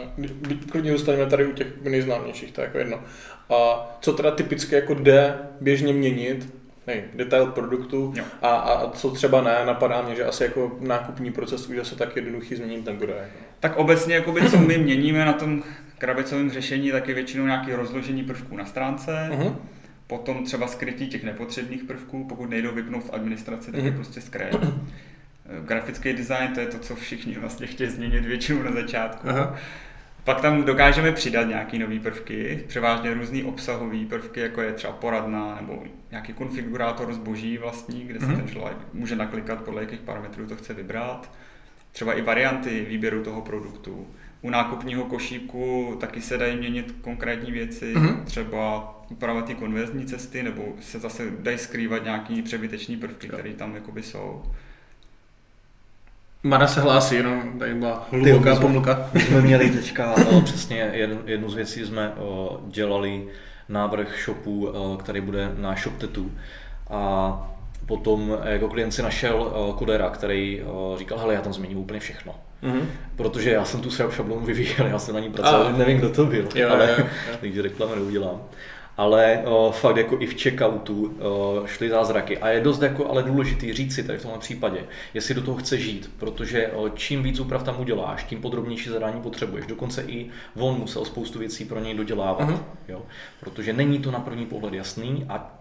klidně zůstaneme tady u těch nejznámějších, to je jako jedno. A co teda typicky jako jde běžně měnit, nej, detail produktu a, a, co třeba ne, napadá mě, že asi jako nákupní proces už se tak jednoduchý změnit nebude. Jako. Tak obecně, jakoby, co my měníme na tom krabicovém řešení, tak je většinou nějaké rozložení prvků na stránce, uh-huh. potom třeba skrytí těch nepotřebných prvků, pokud nejdou vypnout v administraci, tak uh-huh. je mhm. prostě skré. Grafický design, to je to, co všichni vlastně chtějí změnit většinou na začátku. Uh-huh. Pak tam dokážeme přidat nějaké nové prvky, převážně různé obsahové prvky, jako je třeba poradna nebo nějaký konfigurátor zboží vlastní, kde se mm-hmm. ten člověk může naklikat podle jakých parametrů to chce vybrat. Třeba i varianty výběru toho produktu. U nákupního košíku taky se dají měnit konkrétní věci, mm-hmm. třeba upravovat ty konverzní cesty, nebo se zase dají skrývat nějaký přebytečný prvky, které tam jakoby jsou. Mara se hlásí, jenom tady byla hluboká Ty, pomlka. My jsme měli teďka uh, přesně jednu, jednu z věcí, jsme uh, dělali návrh shopu, uh, který bude na ShopTetu. A potom jako klient si našel kodera, který říkal, hele, já tam změním úplně všechno Mm-hmm. Protože já jsem tu šablonu vyvíjel, já jsem ani pracoval, nevím, kdo to byl, jo, ale, jo, jo. takže reklamu neudělám ale o, fakt jako i v checkoutu o, šly zázraky. A je dost jako ale důležitý říct si tady v tomhle případě, jestli do toho chce žít, protože o, čím víc úprav tam uděláš, tím podrobnější zadání potřebuješ. Dokonce i on musel spoustu věcí pro něj dodělávat, uh-huh. jo? protože není to na první pohled jasný a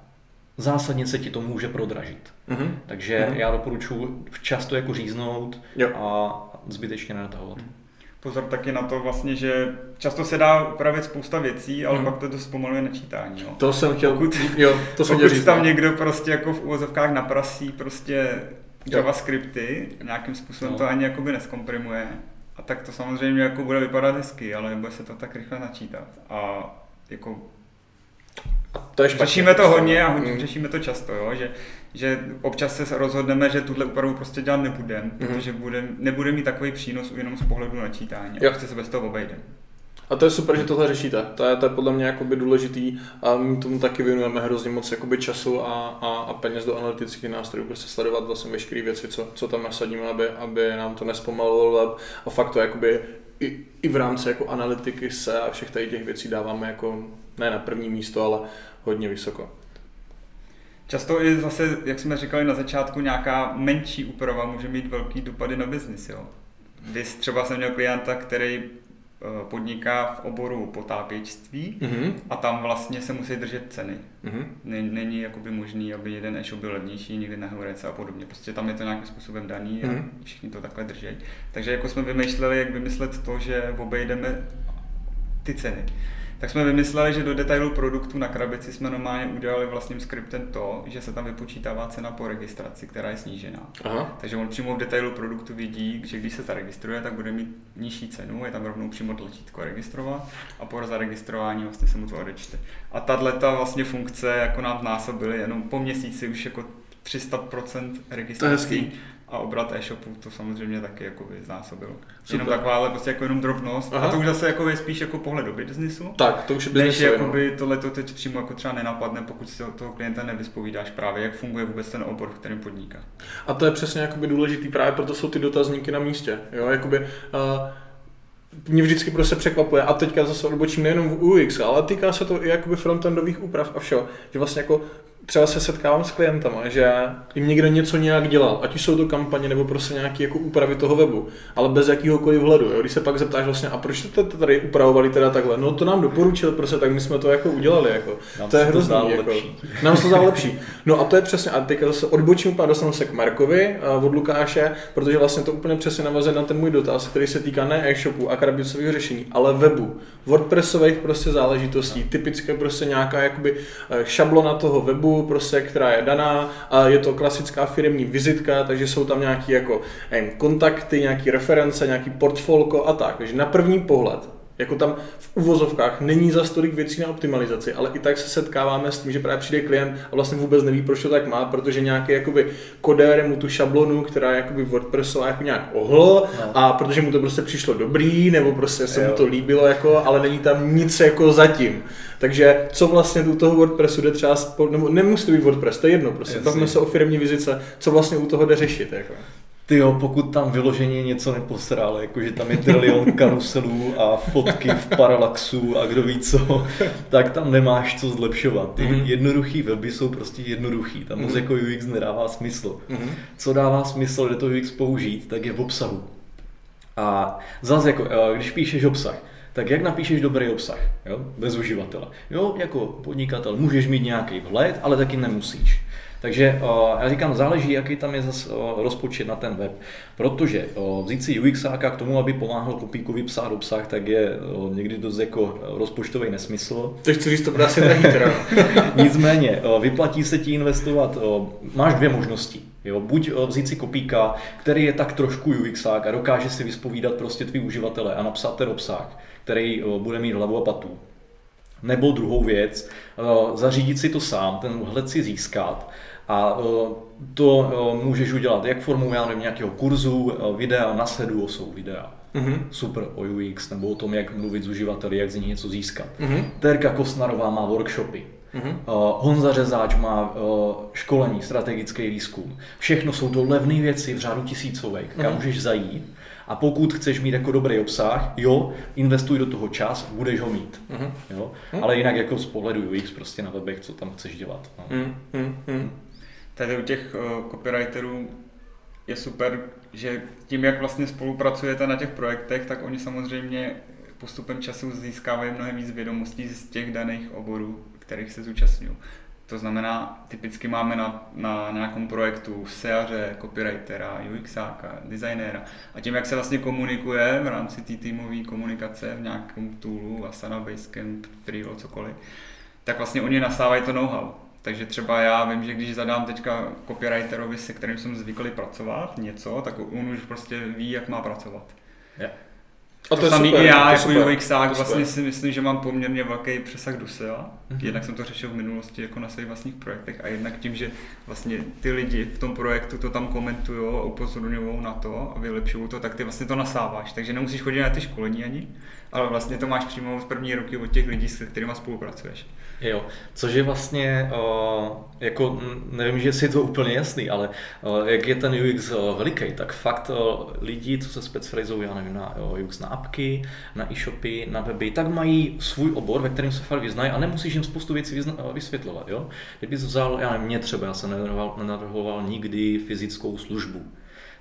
zásadně se ti to může prodražit. Uh-huh. Takže uh-huh. já doporučuji včas to jako říznout jo. a zbytečně nenatahovat. Uh-huh pozor taky na to vlastně, že často se dá upravit spousta věcí, ale hmm. pak to dost pomaluje načítání. Jo. To jsem chtěl, pokud, jo, to jsem pokud říct, tam no. někdo prostě jako v uvozovkách naprasí prostě JavaScripty, nějakým způsobem no. to ani jakoby neskomprimuje, a tak to samozřejmě jako bude vypadat hezky, ale nebude se to tak rychle načítat. A jako a to je špatně, řešíme to hodně a hodně, mm. řešíme to často, jo? Že, že občas se rozhodneme, že tuhle úpravu prostě dělat nebudeme, mm. protože bude, nebude mít takový přínos jenom z pohledu načítání. Jo. A prostě se bez toho obejdeme. A to je super, že tohle řešíte. To je, to je podle mě jakoby důležitý a my tomu taky věnujeme hrozně moc jakoby času a, a, a peněz do analytických nástrojů, prostě sledovat vlastně veškeré věci, co, co tam nasadíme, aby, aby nám to nespomalilo web. A fakt to jakoby i, i v rámci jako analytiky se a všech tady těch věcí dáváme jako ne na první místo, ale hodně vysoko. Často i zase, jak jsme říkali na začátku, nějaká menší úprava může mít velký dopady na biznis. Jo. Vy třeba jsem měl klienta, který Eh, podniká v oboru potápěčství mm-hmm. a tam vlastně se musí držet ceny. Mm-hmm. Není jakoby možný, aby jeden e-shop byl levnější někde na Heurece a podobně. Prostě tam je to nějakým způsobem daný a mm-hmm. všichni to takhle drží. Takže jako jsme vymýšleli, jak vymyslet to, že obejdeme ty ceny tak jsme vymysleli, že do detailu produktu na krabici jsme normálně udělali vlastním skriptem to, že se tam vypočítává cena po registraci, která je snížená. Aha. Takže on přímo v detailu produktu vidí, že když se zaregistruje, tak bude mít nižší cenu, je tam rovnou přímo tlačítko registrovat a po zaregistrování vlastně se mu to odečte. A tahle vlastně funkce jako nám násobily jenom po měsíci už jako 300% registrací a obrat e-shopu to samozřejmě taky jako znásobil. Jenom taková, ale prostě jako jenom drobnost. Aha. A to už zase jako je spíš jako pohled do biznisu. Tak, to už je biznis. Než jakoby tohle to teď přímo jako třeba nenapadne, pokud si toho klienta nevyspovídáš právě, jak funguje vůbec ten obor, v kterém podniká. A to je přesně jakoby důležitý, právě proto jsou ty dotazníky na místě. Jo, jakoby, uh, mě vždycky prostě překvapuje, a teďka zase odbočím nejenom v UX, ale týká se to i jakoby frontendových úprav a všeho, že vlastně jako třeba se setkávám s klientama, že jim někdo něco nějak dělal, ať už jsou to kampaně nebo prostě nějaké jako úpravy toho webu, ale bez jakýhokoliv vhledu. Jo? Když se pak zeptáš vlastně, a proč to tady upravovali teda takhle? No to nám doporučil, prostě tak my jsme to jako udělali. Jako. Nám to je hrozný. To jako. Nám se to zdá lepší. No a to je přesně, a teďka zase odbočím úplně, dostanu se k Markovi od Lukáše, protože vlastně to úplně přesně navazuje na ten můj dotaz, který se týká ne e-shopu a krabicového řešení, ale webu. WordPressových prostě záležitostí, typické prostě nějaká jakoby eh, šablona toho webu, prostě, která je daná a je to klasická firmní vizitka, takže jsou tam nějaký jako nevím, kontakty, nějaký reference, nějaký portfolio a tak. Takže na první pohled jako tam v uvozovkách není za tolik věcí na optimalizaci, ale i tak se setkáváme s tím, že právě přijde klient a vlastně vůbec neví, proč to tak má, protože nějaký jakoby kodér mu tu šablonu, která je jakoby WordPressová, jako nějak ohl no. a protože mu to prostě přišlo dobrý, nebo prostě se jo. mu to líbilo, jako, ale není tam nic jako zatím. Takže co vlastně u toho WordPressu jde třeba, nebo nemusí to být WordPress, to je jedno, prostě bavíme se o firmní vizice, co vlastně u toho jde řešit. Jako. Ty jo, pokud tam vyloženě něco neposral, jakože tam je trilion karuselů a fotky v paralaxu a kdo ví co, tak tam nemáš co zlepšovat. Ty mm-hmm. jednoduchý weby jsou prostě jednoduchý, tam moc mm-hmm. jako UX nedává smysl. Mm-hmm. Co dává smysl, kde to UX použít, tak je v obsahu. A zase jako, eh, když píšeš obsah, tak jak napíšeš dobrý obsah, jo? bez uživatele. Jo, jako podnikatel můžeš mít nějaký vhled, ale taky nemusíš. Takže uh, já říkám, záleží, jaký tam je zase uh, rozpočet na ten web. Protože uh, vzít si UXáka k tomu, aby pomáhal kopíkovi psát obsah, tak je někdy dost jako rozpočtový nesmysl. To chci říct, to bude asi drahý Nicméně, vyplatí se ti investovat, máš dvě možnosti. Jo, buď vzít si kopíka, který je tak trošku UXák a dokáže si vyspovídat prostě tvý uživatele a napsat ten obsah, který bude mít hlavu a patu. Nebo druhou věc, zařídit si to sám, ten vhled si získat a to můžeš udělat jak formou já nevím, nějakého kurzu, videa, na sedu jsou videa. Mm-hmm. Super o UX, nebo o tom, jak mluvit s uživateli, jak z nich něco získat. Mm-hmm. Terka Kosnarová má workshopy. Uh, Honza Řezáč má uh, školení, strategický výzkum. Všechno jsou to levné věci v řádu tisícovek, kam uh-huh. můžeš zajít. A pokud chceš mít jako dobrý obsah, jo, investuj do toho čas, budeš ho mít. Uh-huh. Jo? Uh-huh. Ale jinak jako z pohledu UX prostě na webech, co tam chceš dělat. No. Uh-huh. Tady u těch uh, copywriterů je super, že tím, jak vlastně spolupracujete na těch projektech, tak oni samozřejmě postupem času získávají mnohem víc vědomostí z těch daných oborů, kterých se zúčastňují. To znamená, typicky máme na, na nějakém projektu SEAře, copywritera, UXáka, designéra. A tím, jak se vlastně komunikuje v rámci té týmové komunikace v nějakém toolu, Asana, Basecamp, Freelo, cokoliv, tak vlastně oni nastávají to know-how. Takže třeba já vím, že když zadám teďka copywriterovi, se kterým jsem zvyklý pracovat, něco, tak on už prostě ví, jak má pracovat. Yeah. A to, to samý i já jako UXák vlastně si myslím, že mám poměrně velký přesah do SEA. Mm-hmm. Jednak jsem to řešil v minulosti jako na svých vlastních projektech a jednak tím, že vlastně ty lidi v tom projektu to tam komentují a upozorňují na to a vylepšují to, tak ty vlastně to nasáváš. Takže nemusíš chodit na ty školení ani, ale vlastně to máš přímo z první roky od těch lidí, s kterými spolupracuješ. Jo, což je vlastně, uh, jako nevím, že si to úplně jasný, ale uh, jak je ten UX uh, veliký, tak fakt lidi, co se specializují, já nevím, na UX na apky, na e-shopy, na weby, tak mají svůj obor, ve kterém se fakt vyznají a nemusíš jim spoustu věcí vysvětlovat. Jo? Kdybys vzal, já nevím, mě třeba, já jsem nenavrhoval nikdy fyzickou službu.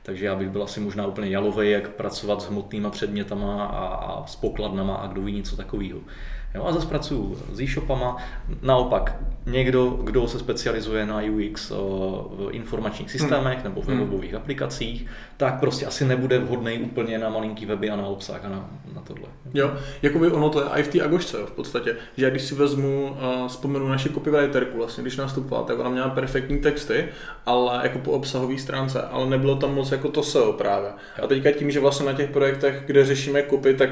Takže já bych byl asi možná úplně jalový, jak pracovat s hmotnýma předmětama a, a s pokladnama a kdo ví něco takového. Jo, a zase pracuju s e-shopama. Naopak, někdo, kdo se specializuje na UX v informačních systémech hmm. nebo v webových hmm. aplikacích, tak prostě asi nebude vhodný úplně na malinký weby a na obsah a na, na tohle. Jo, jakoby ono to je i v té Agošce v podstatě, že když si vezmu, uh, vzpomenu naši copywriterku, vlastně, když nastupovala, tak ona měla perfektní texty, ale jako po obsahové stránce, ale nebylo tam moc jako to SEO právě. A teďka tím, že vlastně na těch projektech, kde řešíme copy, tak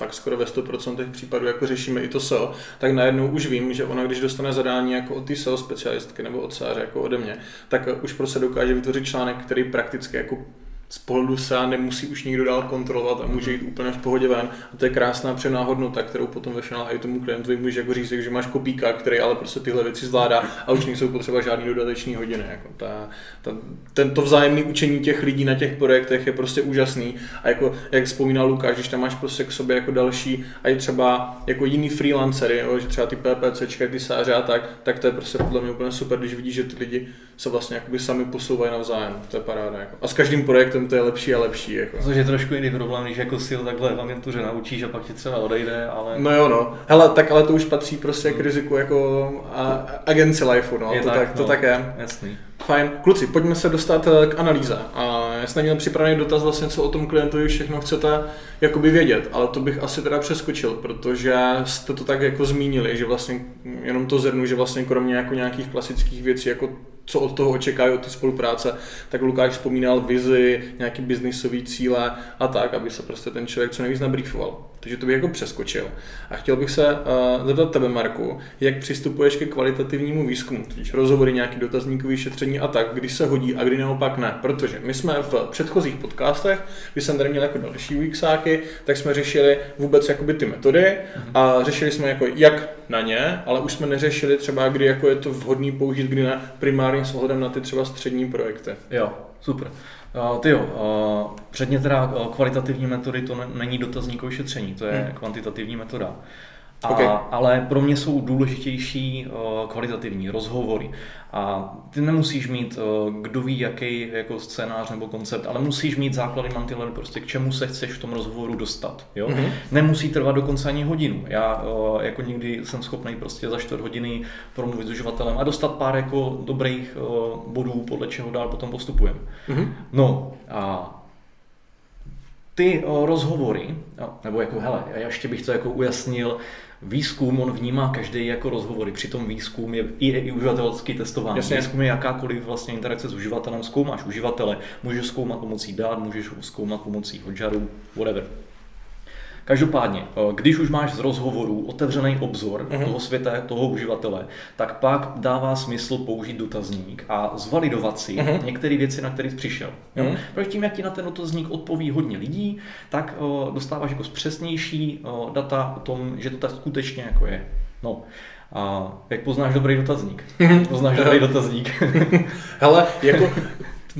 fakt skoro ve 100% případů jako řešíme i to SEO, tak najednou už vím, že ona, když dostane zadání jako od té SEO specialistky nebo od sáře jako ode mě, tak už prostě dokáže vytvořit článek, který prakticky jako z pohledu se nemusí už nikdo dál kontrolovat a může jít úplně v pohodě ven. A to je krásná přená hodnota, kterou potom ve finále i tomu klientovi může jako říct, že máš kopíka, který ale prostě tyhle věci zvládá a už nejsou potřeba žádný dodateční hodiny. Jako ta, ta, tento vzájemný učení těch lidí na těch projektech je prostě úžasný. A jako, jak vzpomínal Lukáš, když tam máš prostě k sobě jako další a i třeba jako jiný freelancery, jo, že třeba ty PPCčka, ty sáře a tak, tak to je prostě podle mě úplně super, když vidíš, že ty lidi se vlastně jakoby sami posouvají navzájem. To je paráda. Jako. A s každým projektem to je lepší a lepší. Jako. Což je trošku jiný problém, když jako si takhle v agentuře naučíš a pak ti třeba odejde, ale... No jo, no. Hele, tak ale to už patří prostě k riziku jako a, agency lifeu, no. Je to tak, tak, to no. tak je. Jasný. Fajn. Kluci, pojďme se dostat eh, k analýze. A já jsem měl připravený dotaz vlastně, co o tom klientovi všechno chcete jakoby vědět, ale to bych asi teda přeskočil, protože jste to tak jako zmínili, že vlastně jenom to zrnu, že vlastně kromě jako nějakých klasických věcí, jako co od toho očekají od té spolupráce, tak Lukáš vzpomínal vizi, nějaký biznisový cíle a tak, aby se prostě ten člověk co nejvíc nabriefoval. Takže to bych jako přeskočil. A chtěl bych se uh, zeptat tebe, Marku, jak přistupuješ ke kvalitativnímu výzkumu, totiž rozhovory, nějaký dotazníkový šetření a tak, kdy se hodí a kdy naopak ne. Protože my jsme v předchozích podcastech, kdy jsem tady měl jako další UXáky, tak jsme řešili vůbec jakoby ty metody mhm. a řešili jsme jako jak na ně, ale už jsme neřešili třeba, kdy jako je to vhodný použít, kdy ne primárně s ohledem na ty třeba střední projekty. Jo, super. Uh, ty jo, uh, předně teda kvalitativní metody to není dotazníkové šetření, to je hmm. kvantitativní metoda. A, okay. Ale pro mě jsou důležitější uh, kvalitativní rozhovory. A ty nemusíš mít, uh, kdo ví, jaký jako scénář nebo koncept, ale musíš mít základy mantinely, prostě k čemu se chceš v tom rozhovoru dostat. Jo? Mm-hmm. Nemusí trvat dokonce ani hodinu. Já uh, jako někdy jsem schopný prostě za čtvrt hodiny promluvit s uživatelem a dostat pár jako dobrých bodů, podle čeho dál potom postupujeme. Mm-hmm. No a ty rozhovory, nebo jako hele, já ještě bych to jako ujasnil, výzkum on vnímá každý jako rozhovory, přitom výzkum je i, i uživatelský testování. Jasně. Výzkum je jakákoliv vlastně interakce s uživatelem, zkoumáš uživatele, můžeš zkoumat pomocí dát, můžeš zkoumat pomocí hotjarů, whatever. Každopádně, eh, když už máš z rozhovoru otevřený obzor uh-huh. toho světa, toho uživatele, tak pak dává smysl použít dotazník a zvalidovat si uh-huh. některé věci, na které jsi přišel. Uh-huh. Protože tím, jak ti na ten dotazník odpoví hodně lidí, tak uh, dostáváš jako přesnější uh, data o tom, že to tak skutečně jako je. No. A jak poznáš dobrý dotazník? poznáš dobrý dotazník. Hele, jako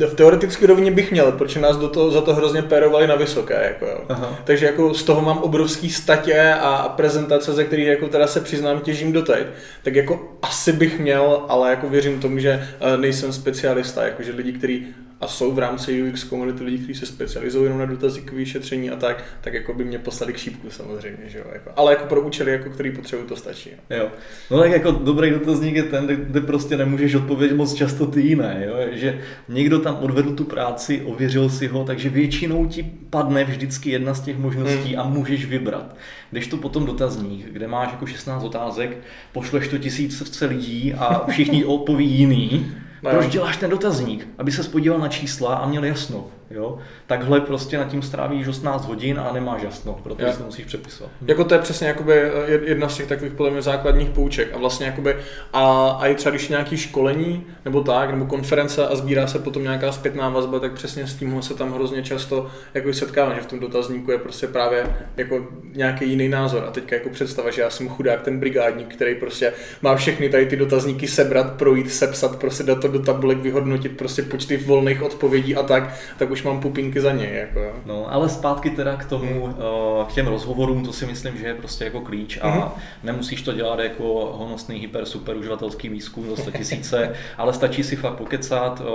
v teoretické rovině bych měl, protože nás do toho, za to hrozně pérovali na vysoké. Jako, jo. Aha. Takže jako z toho mám obrovský statě a prezentace, ze kterých jako teda se přiznám těžím doteď. Tak jako asi bych měl, ale jako věřím tomu, že eh, nejsem specialista, jakože lidi, kteří a jsou v rámci UX komunity lidi, kteří se specializují jenom na dotazníkové šetření a tak, tak jako by mě poslali k šípku samozřejmě, že jo. Jako, ale jako pro účely, jako který potřebují, to stačí. Jo. jo. No tak jako dobrý dotazník je ten, kde prostě nemůžeš odpovědět moc často ty jiné, jo? že někdo tam odvedl tu práci, ověřil si ho, takže většinou ti padne vždycky jedna z těch možností hmm. a můžeš vybrat. Když to potom dotazník, kde máš jako 16 otázek, pošleš to tisíce lidí a všichni odpoví jiný, Proč děláš ten dotazník? Aby se podíval na čísla a měl jasno. Jo? Takhle prostě nad tím strávíš 18 hodin a nemáš jasno, protože jo. si to musíš přepisovat. Jako to je přesně jakoby eh, jedna z těch takových podle mě základních pouček. A vlastně jakoby, a, a i třeba když nějaký školení nebo tak, nebo konference a sbírá se potom nějaká zpětná vazba, tak přesně s tím se tam hrozně často jako setkávám, že v tom dotazníku je prostě právě jako nějaký jiný názor. A teďka jako představa, že já jsem chudák ten brigádník, který prostě má všechny tady ty dotazníky sebrat, projít, sepsat, prostě dát to do tabulek, vyhodnotit prostě počty volných odpovědí a tak, tak už už mám pupinky za něj. Jako. No, ale zpátky teda k tomu, hmm. uh, k těm rozhovorům, to si myslím, že je prostě jako klíč a hmm. nemusíš to dělat jako honosný hyper super uživatelský výzkum za 100 tisíce, ale stačí si fakt pokecat uh,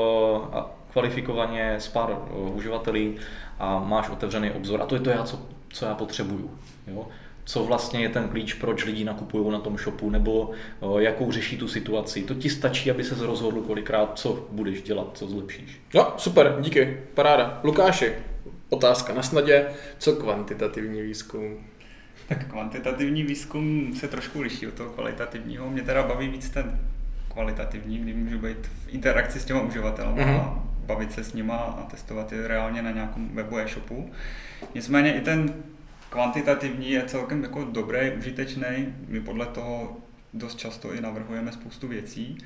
a kvalifikovaně s pár uh, uživateli a máš otevřený obzor. A to je to já, co, co já potřebuju. Jo? Co vlastně je ten klíč, proč lidi nakupují na tom shopu, nebo jakou řeší tu situaci. To ti stačí, aby se rozhodl kolikrát, co budeš dělat, co zlepšíš. Jo, super, díky, paráda. Lukáši, otázka na snadě, co kvantitativní výzkum? Tak kvantitativní výzkum se trošku liší od toho kvalitativního. Mě teda baví víc ten kvalitativní, kdy můžu být v interakci s těma uživatelem mm-hmm. a bavit se s nima a testovat je reálně na nějakém webu e-shopu. Nicméně i ten kvantitativní je celkem jako dobrý, užitečný. My podle toho dost často i navrhujeme spoustu věcí.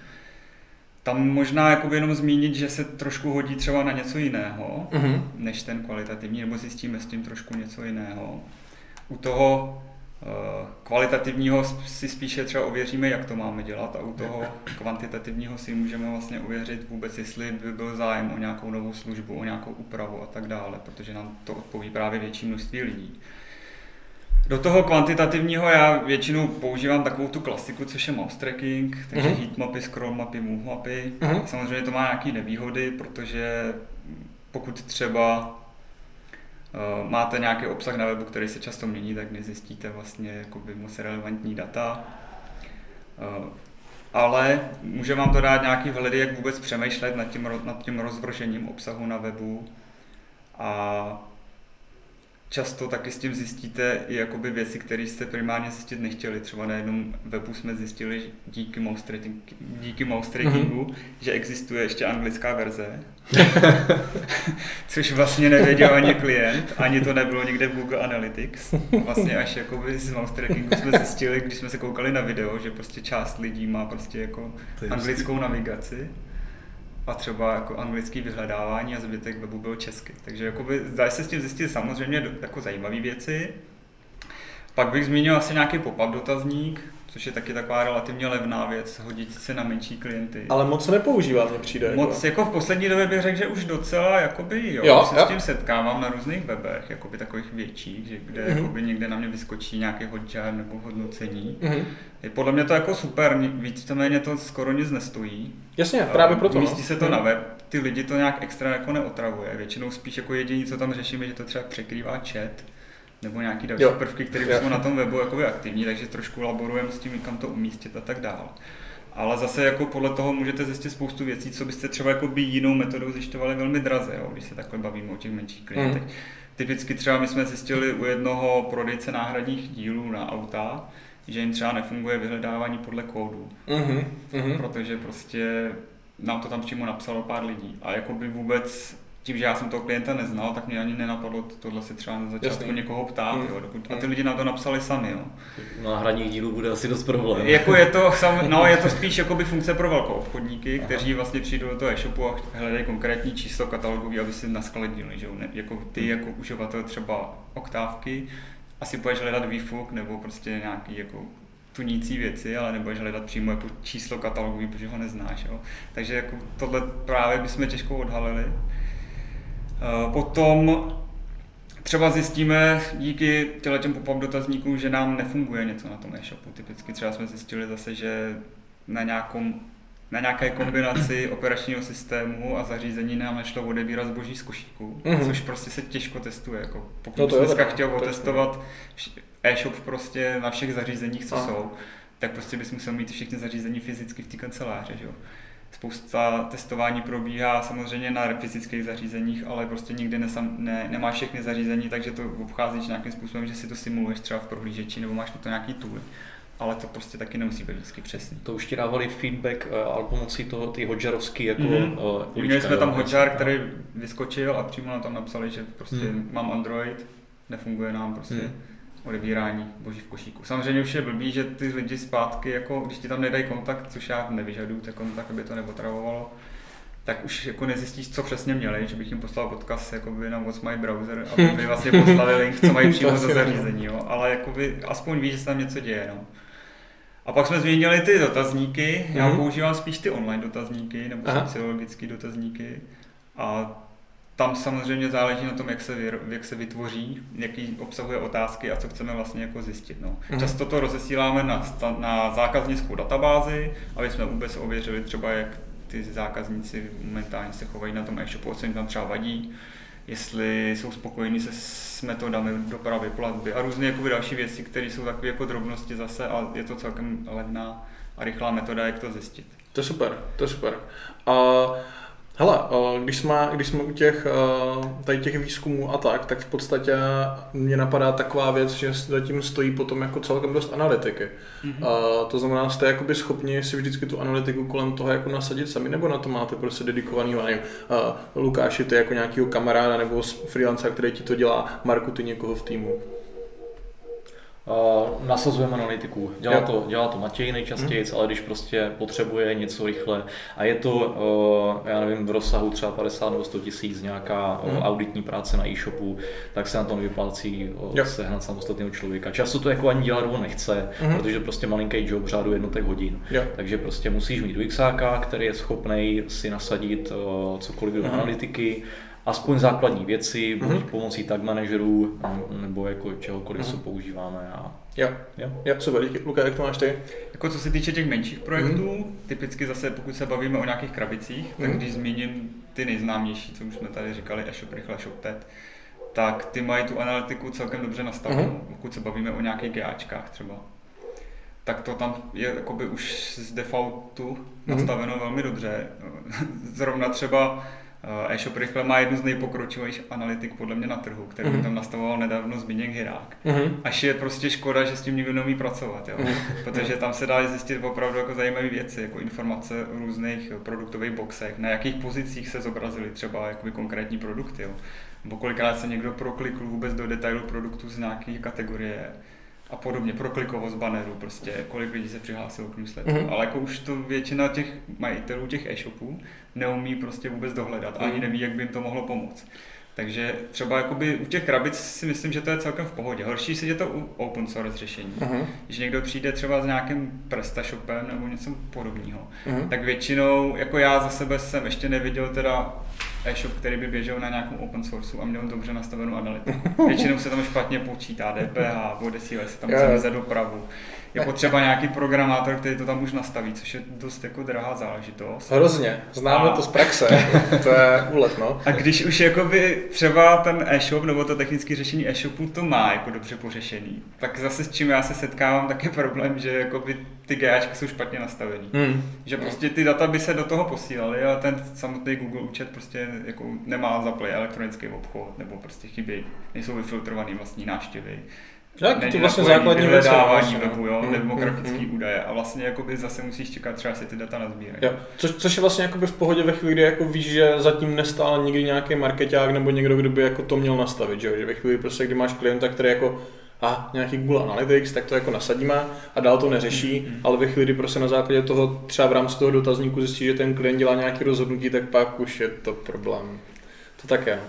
Tam možná jakoby jenom zmínit, že se trošku hodí třeba na něco jiného, mm-hmm. než ten kvalitativní, nebo zjistíme s tím trošku něco jiného. U toho uh, kvalitativního si spíše třeba ověříme, jak to máme dělat a u toho kvantitativního si můžeme vlastně ověřit vůbec, jestli by byl zájem o nějakou novou službu, o nějakou úpravu a tak dále, protože nám to odpoví právě větší množství lidí. Do toho kvantitativního já většinou používám takovou tu klasiku, což je mouse tracking, takže uh-huh. heatmapy, scroll mapy, move mapy. Uh-huh. Samozřejmě to má nějaké nevýhody, protože pokud třeba uh, máte nějaký obsah na webu, který se často mění, tak nezjistíte vlastně jakoby moc relevantní data. Uh, ale může vám to dát nějaký vhledy, jak vůbec přemýšlet nad tím, nad tím rozvržením obsahu na webu a často taky s tím zjistíte i jakoby věci, které jste primárně zjistit nechtěli. Třeba na jednom webu jsme zjistili díky mouse, tracking, díky mouse trackingu, mm-hmm. že existuje ještě anglická verze, což vlastně nevěděl ani klient, ani to nebylo někde v Google Analytics. Vlastně až jakoby z mouse trackingu jsme zjistili, když jsme se koukali na video, že prostě část lidí má prostě jako anglickou navigaci a třeba jako anglický vyhledávání a zbytek webu byl česky. Takže jakoby, dá se s tím zjistit samozřejmě jako zajímavé věci. Pak bych zmínil asi nějaký pop-up dotazník, což je taky taková relativně levná věc, hodit se na menší klienty. Ale moc se nepoužívá, mně přijde. Moc, jako, jako v poslední době bych řekl, že už docela, jakoby jo, jo se jo. s tím setkávám na různých webech, jakoby takových větších, že, kde mm-hmm. jakoby někde na mě vyskočí nějaký hotjar nebo hodnocení. Mm-hmm. Je podle mě to jako super, víc to méně to skoro nic nestojí. Jasně, právě proto. Místí no. se to mm-hmm. na web, ty lidi to nějak extra jako neotravuje, většinou spíš jako jediný, co tam řešíme, že to třeba překrývá chat, nebo nějaký další jo. prvky, které jsou na tom webu jakoby aktivní, takže trošku laborujeme s tím, kam to umístit a tak dál. Ale zase jako podle toho můžete zjistit spoustu věcí, co byste třeba jako by jinou metodou zjišťovali velmi draze, jo, když se takhle bavíme o těch menších klientech. Mm. Typicky třeba my jsme zjistili u jednoho prodejce náhradních dílů na auta, že jim třeba nefunguje vyhledávání podle kódu, mm-hmm. protože prostě nám to tam přímo napsalo pár lidí a jako by vůbec tím, že já jsem toho klienta neznal, tak mě ani nenapadlo tohle si třeba na začátku Jasný. někoho ptát. Mm. Jo, dokud, a ty lidi nám to napsali sami. Jo. No a hraní dílů bude asi dost problém. Jako je to, sam, no, je to spíš jakoby funkce pro velkou obchodníky, kteří vlastně přijdou do toho e-shopu a hledají konkrétní číslo katalogový, aby si naskladnili. Že jo. Ne, jako ty jako uživatel třeba oktávky, asi budeš hledat výfuk nebo prostě nějaký jako tunící věci, ale nebudeš hledat přímo jako číslo katalogu, protože ho neznáš. Jo. Takže jako tohle právě bychom těžko odhalili. Eh, potom třeba zjistíme díky těm pop-up dotazníkům, že nám nefunguje něco na tom e-shopu. Typicky třeba jsme zjistili zase, že na nějakom na nějaké kombinaci operačního systému a zařízení nám nešlo odebírat zboží z košíku, mm-hmm. což prostě se těžko testuje. Jako pokud no to dneska chtěl otestovat e-shop prostě na všech zařízeních, co Aha. jsou, tak prostě bys musel mít všechny zařízení fyzicky v té kanceláři. Že jo? Spousta testování probíhá samozřejmě na fyzických zařízeních, ale prostě nikdy nesam, ne, nemáš všechny zařízení, takže to obcházíš nějakým způsobem, že si to simuluješ třeba v prohlížeči nebo máš na to nějaký tool ale to prostě taky nemusí být vždycky přesně. To už ti dávali feedback uh, ale pomocí toho, ty hodžarovský jako mm-hmm. uh, ulička, Měli jsme tam hodžar, který vyskočil a přímo na tam napsali, že prostě mm. mám Android, nefunguje nám prostě mm. Odebírání boží v košíku. Samozřejmě už je blbý, že ty lidi zpátky, jako když ti tam nedají kontakt, což já nevyžaduju, tak kontakt, aby to nepotravovalo, tak už jako nezjistíš, co přesně měli, že bych jim poslal odkaz jakoby na What's My Browser, aby mi vlastně poslali link, co mají přímo za zařízení, jo. ale jakoby aspoň víš, že se tam něco děje. No. A pak jsme změnili ty dotazníky. Já mm-hmm. používám spíš ty online dotazníky nebo sociologické dotazníky. A tam samozřejmě záleží na tom, jak se, jak se vytvoří, jaký obsahuje otázky a co chceme vlastně jako zjistit. No. Mm-hmm. Často to rozesíláme na, na zákaznickou databázi, aby jsme vůbec ověřili třeba, jak ty zákazníci momentálně se chovají na tom e-shopu, co jim tam třeba vadí, jestli jsou spokojení se s metodami dopravy, platby a různé jako další věci, které jsou takové jako drobnosti zase a je to celkem levná a rychlá metoda, jak to zjistit. To je super, to je super. Uh, Hele, když jsme, když jsme u těch, tady těch výzkumů a tak, tak v podstatě mě napadá taková věc, že zatím stojí potom jako celkem dost analytiky. Mm-hmm. A to znamená, jste jakoby schopni si vždycky tu analytiku kolem toho jako nasadit sami, nebo na to máte prostě dedikovaný, nevím, Lukáši, ty jako nějakého kamaráda nebo freelancera, který ti to dělá, Marku, ty někoho v týmu? Uh, nasazujeme analytiku. Dělá to, dělá to Matěj nejčastěji, mm. ale když prostě potřebuje něco rychle a je to, uh, já nevím, v rozsahu třeba 50 nebo 100 tisíc nějaká mm. uh, auditní práce na e-shopu, tak se na to nevyplácí uh, sehnat samostatného člověka. Často to jako ani dělat on nechce, mm. protože prostě malinký job řádu jednotek hodin. Jo. Takže prostě musíš mít UXáka, který je schopný si nasadit cokoliv do mm. analytiky, aspoň základní věci, buď mm-hmm. pomocí tag manažerů, nebo jako čehokoliv, mm-hmm. co používáme. A... Jo, jo, jo, super, díky. Luka, jak to máš ty? Jako co se týče těch menších projektů, mm-hmm. typicky zase pokud se bavíme o nějakých krabicích, mm-hmm. tak mhm. když zmíním ty nejznámější, co už jsme tady říkali, e-shop, rychle, ShopTet, tak ty mají tu analytiku celkem dobře nastavenou, mm-hmm. pokud se bavíme o nějakých GAčkách třeba. Tak to tam je jakoby už z defaultu mm-hmm. nastaveno velmi dobře. Zrovna třeba e-shop rychle má jednu z nejpokročilejších analytik podle mě na trhu, který mm-hmm. tam nastavoval nedávno Zbigněk Hirák. Mm-hmm. Až je prostě škoda, že s tím nikdo neumí pracovat, jo? Mm-hmm. protože tam se dá zjistit opravdu jako zajímavé věci, jako informace o různých produktových boxech, na jakých pozicích se zobrazily třeba jakoby konkrétní produkty. Jo? Nebo kolikrát se někdo proklikl vůbec do detailu produktu z nějaké kategorie a podobně, proklikovost bannerů, prostě kolik lidí se přihlásilo k newsletteru. Mm-hmm. Ale jako už to většina těch majitelů těch e-shopů neumí prostě vůbec dohledat, mm-hmm. ani mhm. neví, jak by jim to mohlo pomoct. Takže třeba jakoby u těch krabic si myslím, že to je celkem v pohodě. Horší si je to u open source řešení. Uh-huh. Když někdo přijde třeba s nějakým PrestaShopem nebo něco podobného, uh-huh. tak většinou, jako já za sebe jsem ještě neviděl teda e-shop, který by běžel na nějakou open source a měl dobře nastavenou analytiku. Většinou se tam špatně počítá DPH, odesílají se tam za dopravu je potřeba nějaký programátor, který to tam už nastaví, což je dost jako drahá záležitost. Hrozně, známe a... to z praxe, to je úlet, no. A když už jakoby třeba ten e-shop nebo to technické řešení e-shopu to má jako dobře pořešený, tak zase s čím já se setkávám, tak je problém, že jakoby ty GAčky jsou špatně nastavený. Hmm. Že prostě ty data by se do toho posílaly, ale ten samotný Google účet prostě jako nemá zaplay elektronický obchod, nebo prostě chybí, nejsou vyfiltrovaný vlastní návštěvy tak, to vlastně základní věc. Dávání webu, jo, mm, demografický mm, údaje a vlastně jakoby zase musíš čekat třeba si ty data nazbírají. Jo. Co, což je vlastně jakoby v pohodě ve chvíli, kdy jako víš, že zatím nestál nikdy nějaký marketák nebo někdo, kdo by jako to měl nastavit, že, že ve chvíli prostě, kdy máš klienta, který jako a nějaký Google Analytics, tak to jako nasadíme a dál to neřeší, mm-hmm. ale ve chvíli, kdy prostě na základě toho třeba v rámci toho dotazníku zjistí, že ten klient dělá nějaké rozhodnutí, tak pak už je to problém. To tak je.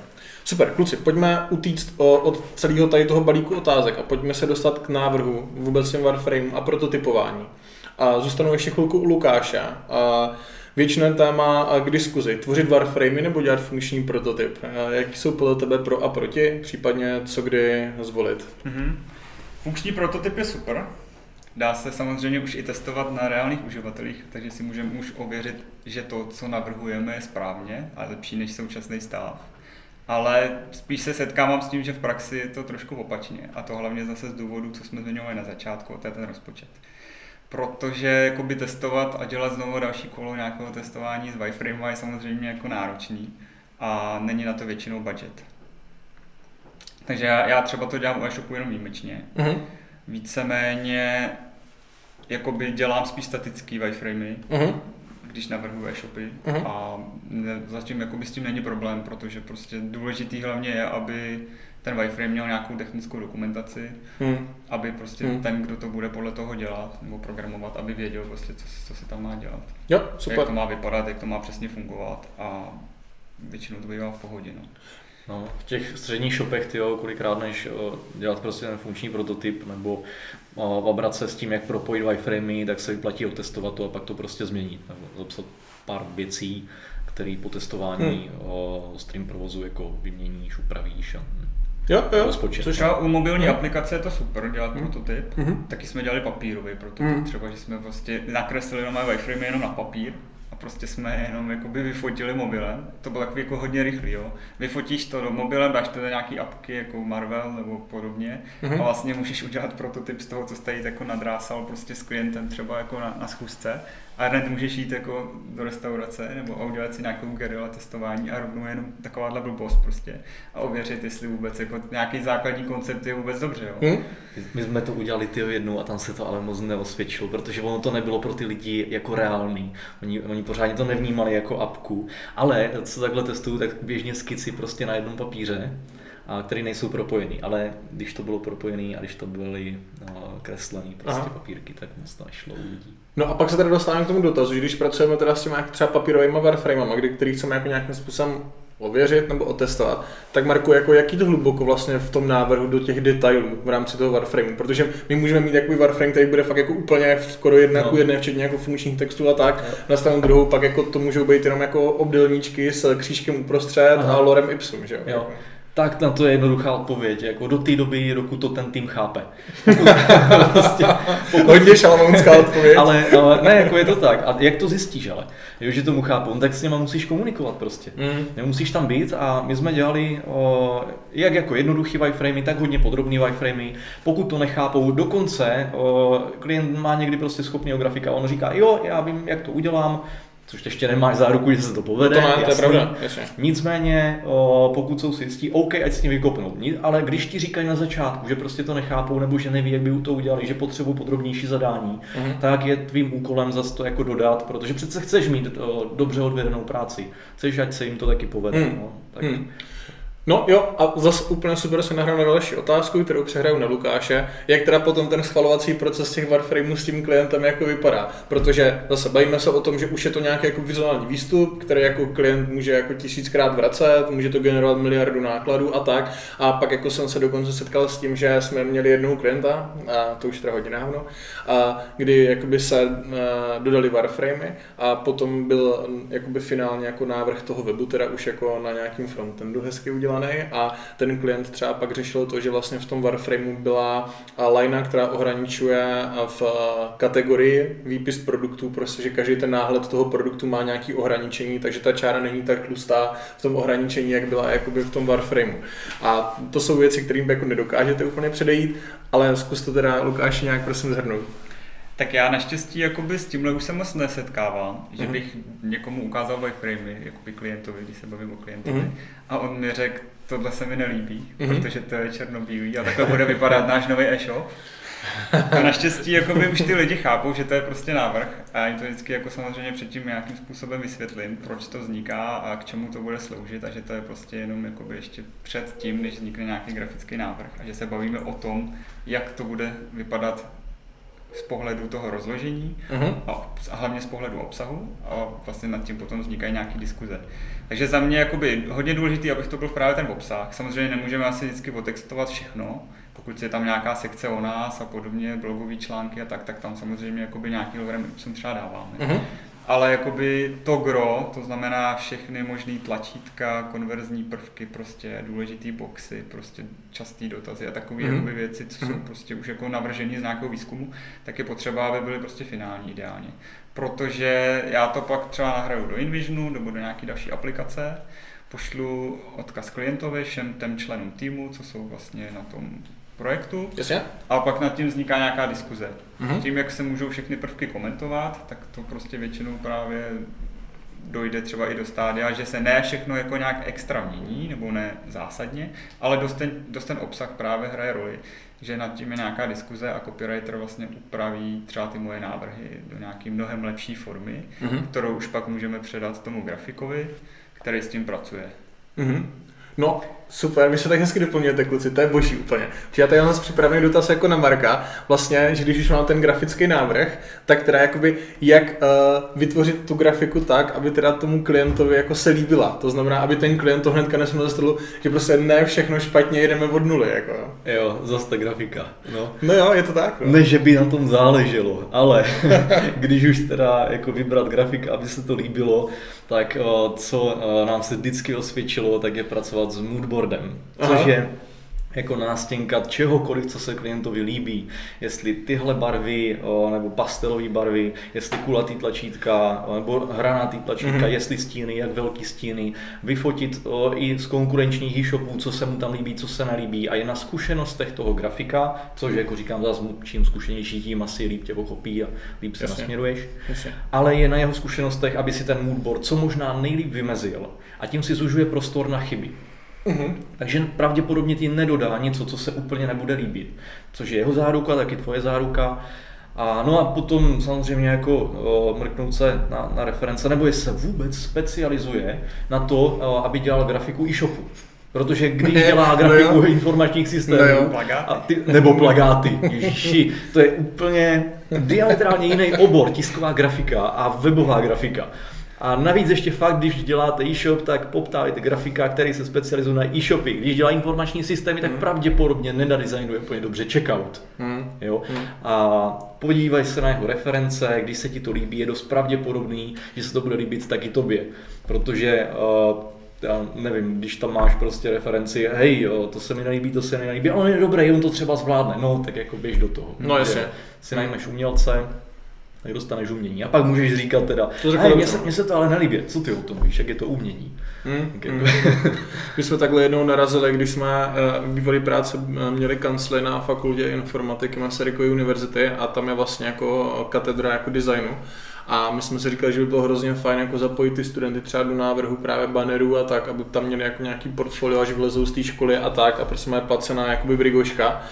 Super, kluci, pojďme utíct od celého tady toho balíku otázek a pojďme se dostat k návrhu vůbec těm Warframe a prototypování. A zůstanu ještě chvilku u Lukáše. A většiné téma k diskuzi. Tvořit Warframey nebo dělat funkční prototyp? Jaký jsou podle tebe pro a proti? Případně co kdy zvolit? Mm-hmm. Funkční prototyp je super. Dá se samozřejmě už i testovat na reálných uživatelích, takže si můžeme už ověřit, že to, co navrhujeme, je správně a lepší než současný stav. Ale spíš se setkávám s tím, že v praxi je to trošku opačně. A to hlavně zase z důvodu, co jsme zmiňovali na začátku, to je ten rozpočet. Protože jakoby testovat a dělat znovu další kolo nějakého testování z wireframe je samozřejmě jako náročný a není na to většinou budget. Takže já, já třeba to dělám u e-shopu jenom výjimečně. Mm-hmm. Víceméně jakoby dělám spíš statický wireframey, mm-hmm. Když navrhuji e-shopy mm-hmm. a ne, zatím jakoby s tím není problém, protože prostě důležitý hlavně je, aby ten wireframe měl nějakou technickou dokumentaci, mm. aby prostě mm. ten, kdo to bude podle toho dělat nebo programovat, aby věděl prostě, co, co se tam má dělat. Jo, super. Jak to má vypadat, jak to má přesně fungovat a většinou to bývá v pohodě. No. No, v těch středních shopech, tyjo, kolikrát než dělat prostě ten funkční prototyp nebo obrat se s tím, jak propojit wireframey, tak se vyplatí otestovat to a pak to prostě změnit. Nebo zapsat pár věcí, které po testování hmm. o stream provozu jako vyměníš, upravíš a Jo, jo. Rozpočet. Což u mobilní hmm. aplikace je to super dělat hmm. prototyp. Hmm. Taky jsme dělali papírový prototyp, hmm. třeba, že jsme prostě nakreslili na wireframe jenom na papír prostě jsme jenom jakoby vyfotili mobilem. To bylo takový jako hodně rychlý, jo. Vyfotíš to do mobilem, dáš to do nějaký apky jako Marvel nebo podobně mm-hmm. a vlastně můžeš udělat prototyp z toho, co jste jít jako nadrásal prostě s klientem třeba jako na, na schůzce a hned můžeš jít jako do restaurace nebo udělat si nějakou gerila testování a rovnou jenom takováhle blbost prostě a ověřit, jestli vůbec jako nějaký základní koncept je vůbec dobře. Jo. Hmm? My jsme to udělali ty jednu a tam se to ale moc neosvědčilo, protože ono to nebylo pro ty lidi jako reálný. Oni, oni pořádně to nevnímali jako apku, ale co takhle testuju, tak běžně skici prostě na jednom papíře a který nejsou propojený, ale když to bylo propojený a když to byly no, kreslený prostě Aha. papírky, tak moc to nešlo u lidí. No a pak se teda dostáváme k tomu dotazu, že když pracujeme teda s těmi třeba papírovými warframama, kdy, který chceme jako nějakým způsobem ověřit nebo otestovat, tak Marku, jako jaký to hluboko vlastně v tom návrhu do těch detailů v rámci toho Warframeu, protože my můžeme mít takový Warframe, který bude fakt jako úplně skoro jedna no. ku jedné, včetně jako funkčních textů a tak, no. na stranu druhou pak jako to můžou být jenom jako obdelníčky s křížkem uprostřed Aha. a lorem ipsum, že jo? jo. Tak na to je jednoduchá odpověď, jako do té doby, dokud to ten tým chápe. prostě, pokud... Hodně šalamounská odpověď. ale, ale, ne, jako je to tak. A jak to zjistíš, ale? Jo, že tomu chápu, tak s něma musíš komunikovat prostě. Mm. Musíš tam být a my jsme dělali o, jak jako jednoduchý wireframey, tak hodně podrobný wireframey. Pokud to nechápou, dokonce o, klient má někdy prostě schopného grafika, on říká, jo, já vím, jak to udělám, což ještě nemáš záruku, že se to povede. To, má, to je pravda, jasně. Nicméně, o, pokud jsou si jistí, OK, ať s tím vykopnou. Ale když ti říkají na začátku, že prostě to nechápou nebo že neví, jak by to udělali, že potřebují podrobnější zadání, uh-huh. tak je tvým úkolem zase to jako dodat, protože přece chceš mít dobře odvedenou práci. Chceš, ať se jim to taky povede. Hmm. No, tak. Hmm. No jo, a zase úplně super se nahrál na další otázku, kterou přehraju na Lukáše, jak teda potom ten schvalovací proces těch Warframeů s tím klientem jako vypadá. Protože zase bavíme se o tom, že už je to nějaký jako vizuální výstup, který jako klient může jako tisíckrát vracet, může to generovat miliardu nákladů a tak. A pak jako jsem se dokonce setkal s tím, že jsme měli jednoho klienta, a to už teda hodně dávno, a kdy jakoby se dodali Warframey a potom byl jakoby finálně jako návrh toho webu, teda už jako na nějakým frontendu hezky udělaný udělaný a ten klient třeba pak řešil to, že vlastně v tom Warframeu byla linea, která ohraničuje v kategorii výpis produktů, prostě, že každý ten náhled toho produktu má nějaký ohraničení, takže ta čára není tak tlustá v tom ohraničení, jak byla jakoby v tom Warframeu. A to jsou věci, kterým jako nedokážete úplně předejít, ale zkus to teda Lukáš nějak prosím zhrnout. Tak já naštěstí jakoby s tímhle už se moc nesetkávám, že mm-hmm. bych někomu ukázal wireframey, jakoby klientovi, když se bavím o klientovi, mm-hmm. a on mi řekl, tohle se mi nelíbí, mm-hmm. protože to je černobílý a takhle bude vypadat náš nový e-shop. A naštěstí jakoby už ty lidi chápou, že to je prostě návrh a já jim to vždycky jako samozřejmě předtím nějakým způsobem vysvětlím, proč to vzniká a k čemu to bude sloužit a že to je prostě jenom jakoby ještě před tím, než vznikne nějaký grafický návrh a že se bavíme o tom, jak to bude vypadat z pohledu toho rozložení uh-huh. a, a hlavně z pohledu obsahu a vlastně nad tím potom vznikají nějaké diskuze. Takže za mě jakoby hodně důležitý, abych to byl právě ten obsah. Samozřejmě nemůžeme asi vždycky otextovat všechno, pokud je tam nějaká sekce o nás a podobně, blogové články a tak, tak tam samozřejmě jakoby nějaký logarem ipsum třeba dáváme. Uh-huh ale jakoby to gro, to znamená všechny možné tlačítka, konverzní prvky, prostě důležitý boxy, prostě častý dotazy a takové mm-hmm. věci, co jsou prostě už jako navržení z nějakého výzkumu, tak je potřeba, aby byly prostě finální ideálně. Protože já to pak třeba nahraju do InVisionu nebo do nějaké další aplikace, pošlu odkaz klientovi, všem těm členům týmu, co jsou vlastně na tom projektu. Jasně. A pak nad tím vzniká nějaká diskuze. Mm-hmm. Tím, jak se můžou všechny prvky komentovat, tak to prostě většinou právě dojde třeba i do stádia, že se ne všechno jako nějak extra mění, nebo ne zásadně, ale dost ten, dost ten obsah právě hraje roli, že nad tím je nějaká diskuze a copywriter vlastně upraví třeba ty moje návrhy do nějaké mnohem lepší formy, mm-hmm. kterou už pak můžeme předat tomu grafikovi, který s tím pracuje. Mm-hmm. No, super, vy se tak hezky doplňujete, kluci, to je boží úplně. Já tady mám připravený dotaz jako na Marka, vlastně, že když už mám ten grafický návrh, tak teda jakoby, jak uh, vytvořit tu grafiku tak, aby teda tomu klientovi jako se líbila. To znamená, aby ten klient to hnedka nesměl ze stolu, že prostě ne všechno špatně, jdeme od nuly, jako. Jo, zase ta grafika, no. No jo, je to tak. No. Ne, že by na tom záleželo, ale když už teda jako vybrat grafik, aby se to líbilo, tak uh, co uh, nám se vždycky osvědčilo, tak je pracovat s moodboardem, což Aha. je jako nástěnka čehokoliv, co se klientovi líbí. Jestli tyhle barvy nebo pastelové barvy, jestli kulatý tlačítka nebo hranatý tlačítka, mm-hmm. jestli stíny, jak velký stíny, vyfotit i z konkurenčních e-shopů, co se mu tam líbí, co se nelíbí a je na zkušenostech toho grafika, což jako říkám zase, čím zkušenější tím asi líp tě pochopí a líp se Jasně. nasměruješ, Jasně. ale je na jeho zkušenostech, aby si ten moodboard co možná nejlíp vymezil a tím si zužuje prostor na chyby. Mm-hmm. Takže pravděpodobně ti nedodá něco, co se úplně nebude líbit. Což je jeho záruka, taky tvoje záruka. A no a potom samozřejmě jako o, mrknout se na, na reference, nebo jestli se vůbec specializuje na to, o, aby dělal grafiku e-shopu. Protože když ne, dělá grafiku no informačních systémů, no a ty, nebo plagáty, ježiši, to je úplně diametrálně jiný obor, tisková grafika a webová grafika. A navíc ještě fakt, když děláte e-shop, tak poptávajte grafika, který se specializuje na e-shopy. Když dělá informační systémy, tak hmm. pravděpodobně nedesignuje úplně dobře checkout. Hmm. Jo? Hmm. A podívaj se na jeho reference, když se ti to líbí, je dost pravděpodobný, že se to bude líbit taky tobě. Protože uh, já nevím, když tam máš prostě referenci, hej, jo, to se mi nelíbí, to se mi nelíbí, on je dobrý, on to třeba zvládne, no, tak jako běž do toho. No jasně. Si najmeš umělce, tak dostaneš umění. A pak můžeš říkat teda, mně, se, mně se to ale nelíbí, co ty o tom víš, jak je to umění. Hmm, okay. hmm. My jsme takhle jednou narazili, když jsme uh, bývalý práce eh, měli kancly na fakultě informatiky Masarykovy univerzity a tam je vlastně jako katedra jako designu. A my jsme si říkali, že by bylo hrozně fajn jako zapojit ty studenty třeba do návrhu právě bannerů a tak, aby tam měli jako nějaký portfolio, až vlezou z té školy a tak a prostě má placená jakoby brigoška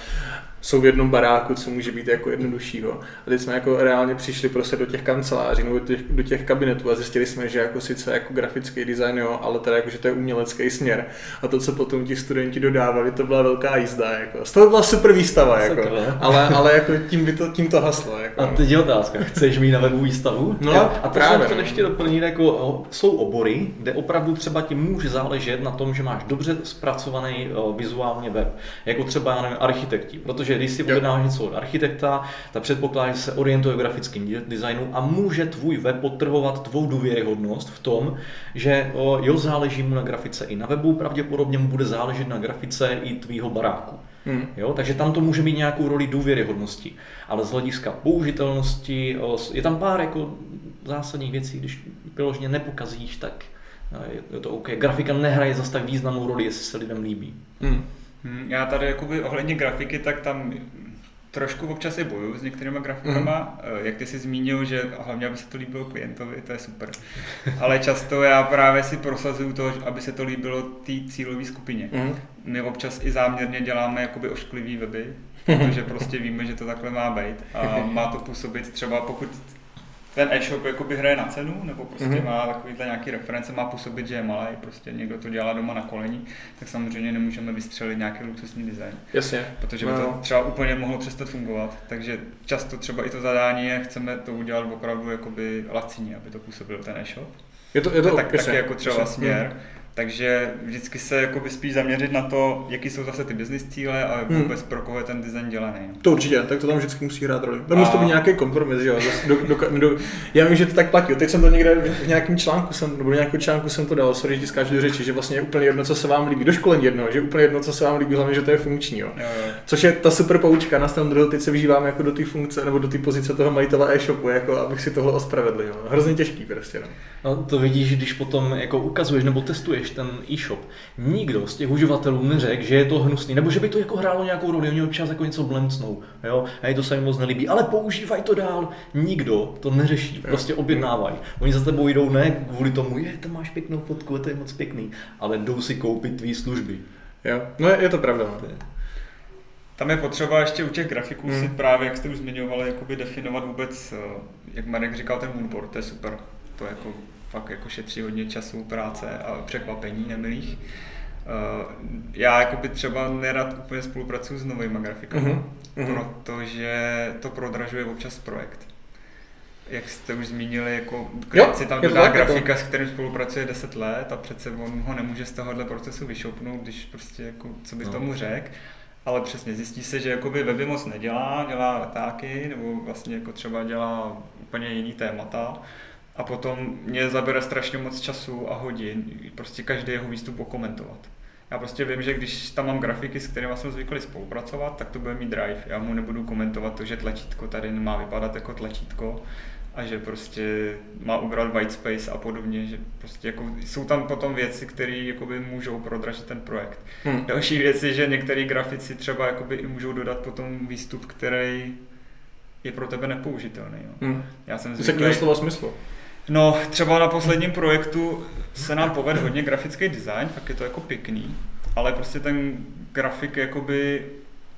jsou v jednom baráku, co může být jako jednoduššího. A teď jsme jako reálně přišli prostě do těch kanceláří nebo do těch, do těch kabinetů a zjistili jsme, že jako sice jako grafický design, jo, ale teda jako, že to je umělecký směr. A to, co potom ti studenti dodávali, to byla velká jízda. Jako. Z toho byla super výstava, jako. ale, ale jako tím, by to, tím to haslo. Jako. A teď je otázka, chceš mít na webu výstavu? No, jo? A to právě. to no. ještě doplnit, jako jsou obory, kde opravdu třeba ti může záležet na tom, že máš dobře zpracovaný vizuálně web, jako třeba já nevím, architekti, protože když si objednáš něco od architekta, tak předpokládá, že se orientuje v grafickém designu a může tvůj web potrhovat tvou důvěryhodnost v tom, že jo, záleží mu na grafice i na webu, pravděpodobně mu bude záležet na grafice i tvýho baráku. Hmm. Jo, takže tam to může mít nějakou roli důvěryhodnosti. Ale z hlediska použitelnosti je tam pár jako zásadních věcí, když vyloženě nepokazíš, tak je to OK. Grafika nehraje zase tak významnou roli, jestli se lidem líbí. Hmm. Hmm, já tady jakoby ohledně grafiky, tak tam trošku občas i boju s některýma grafikama, mm. jak ty jsi zmínil, že hlavně, aby se to líbilo klientovi, to je super. Ale často já právě si prosazuju to, aby se to líbilo té cílové skupině. Mm. My občas i záměrně děláme jakoby ošklivý weby, protože prostě víme, že to takhle má být a má to působit třeba pokud ten e-shop jakoby hraje na cenu, nebo prostě mm-hmm. má takovýhle nějaký reference, má působit, že je malý, prostě někdo to dělá doma na kolení, tak samozřejmě nemůžeme vystřelit nějaký luxusní design. Jasně. Protože by to No. třeba úplně mohlo přestat fungovat. Takže často třeba i to zadání je, chceme to udělat opravdu jakoby lacině, aby to působil ten e-shop. Je to, je to tak, jasně, taky jako třeba jasně. směr. Takže vždycky se jakoby spíš zaměřit na to, jaký jsou zase ty business cíle a Hmm. vůbec pro koho je ten design dělaný. To určitě, tak to tam vždycky musí hrát roli. Tam A- musí to být nějaký kompromis, že jo. Do, do, do, já vím, že to tak platí. Teď jsem to někde v, v nějakém článku, jsem, nebo nějakém článku jsem to dal, sorry, že skáču do řeči, že vlastně je úplně jedno, co se vám líbí. Do školení jedno, že je úplně jedno, co se vám líbí, hlavně, že to je funkční. Jo. Jo, jo. Což je ta super poučka, na stranu druhou teď se vyžívám jako do té funkce nebo do té pozice toho majitele e-shopu, jako abych si tohle ospravedlil. Hrozně těžký prostě. No. No, to vidíš, když potom jako ukazuješ nebo testuješ ten e-shop. Nikdo z těch uživatelů neřekl, že je to hnusný, nebo že by to jako hrálo nějakou roli, oni občas jako něco blemcnou, jo, a je to se jim moc nelíbí, ale používaj to dál. Nikdo to neřeší, prostě objednávají. Oni za tebou jdou ne kvůli tomu, je, to máš pěknou fotku, to je moc pěkný, ale jdou si koupit tvý služby. Jo. no je, je to pravda. No. Tam je potřeba ještě u těch grafiků Hmm. si právě, jak jste už zmiňovali, jakoby definovat vůbec, eh, jak Marek říkal, ten moodboard, to je super. To jako fakt jako šetří hodně času, práce a překvapení nemilých. Eh, Já jakoby třeba nerad úplně spolupracuju s novými grafikami, Mhm, mhm. protože to prodražuje občas projekt. Jak jste už zmínili, jako klient si tam dodá tak, je to- grafika, s kterým spolupracuje 10 let a přece on ho nemůže z tohohle procesu vyšoupnout, když prostě jako, co by No. tomu řekl. Ale přesně zjistí se, že jakoby weby moc nedělá, dělá letáky, nebo vlastně jako třeba dělá úplně jiný témata. A potom mě zabere strašně moc času a hodin, prostě každý jeho výstup okomentovat. Já prostě vím, že když tam mám grafiky, s kterými jsem zvyklý spolupracovat, tak to bude mít drive. Já mu nebudu komentovat to, že tlačítko tady má vypadat jako tlačítko a že prostě má ubrat white space a podobně, že prostě jako jsou tam potom věci, které jakoby můžou prodražit ten projekt. Hm. Další věc je, že některý grafici třeba jakoby i můžou dodat potom výstup, který je pro tebe nepoužitelný. Jo. Hm. Já jsem Z zvyklý, jakého slova smyslu? No, třeba na posledním projektu se nám povedl hodně grafický design, tak je to jako pěkný, ale prostě ten grafik jakoby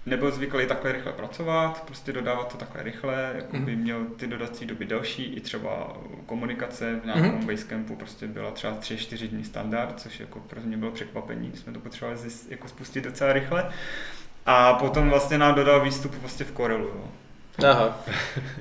nebyl zvyklý takhle rychle pracovat, prostě dodávat to takhle rychle, jakoby Mhm. měl ty dodací doby delší, i třeba komunikace v nějakém Mhm. Basecampu prostě byla třeba 3-4 dní standard, což jako pro mě bylo překvapení, jsme to potřebovali zjist, jako spustit docela rychle. A potom vlastně nám dodal výstup vlastně v Corelu. Jo. Aha.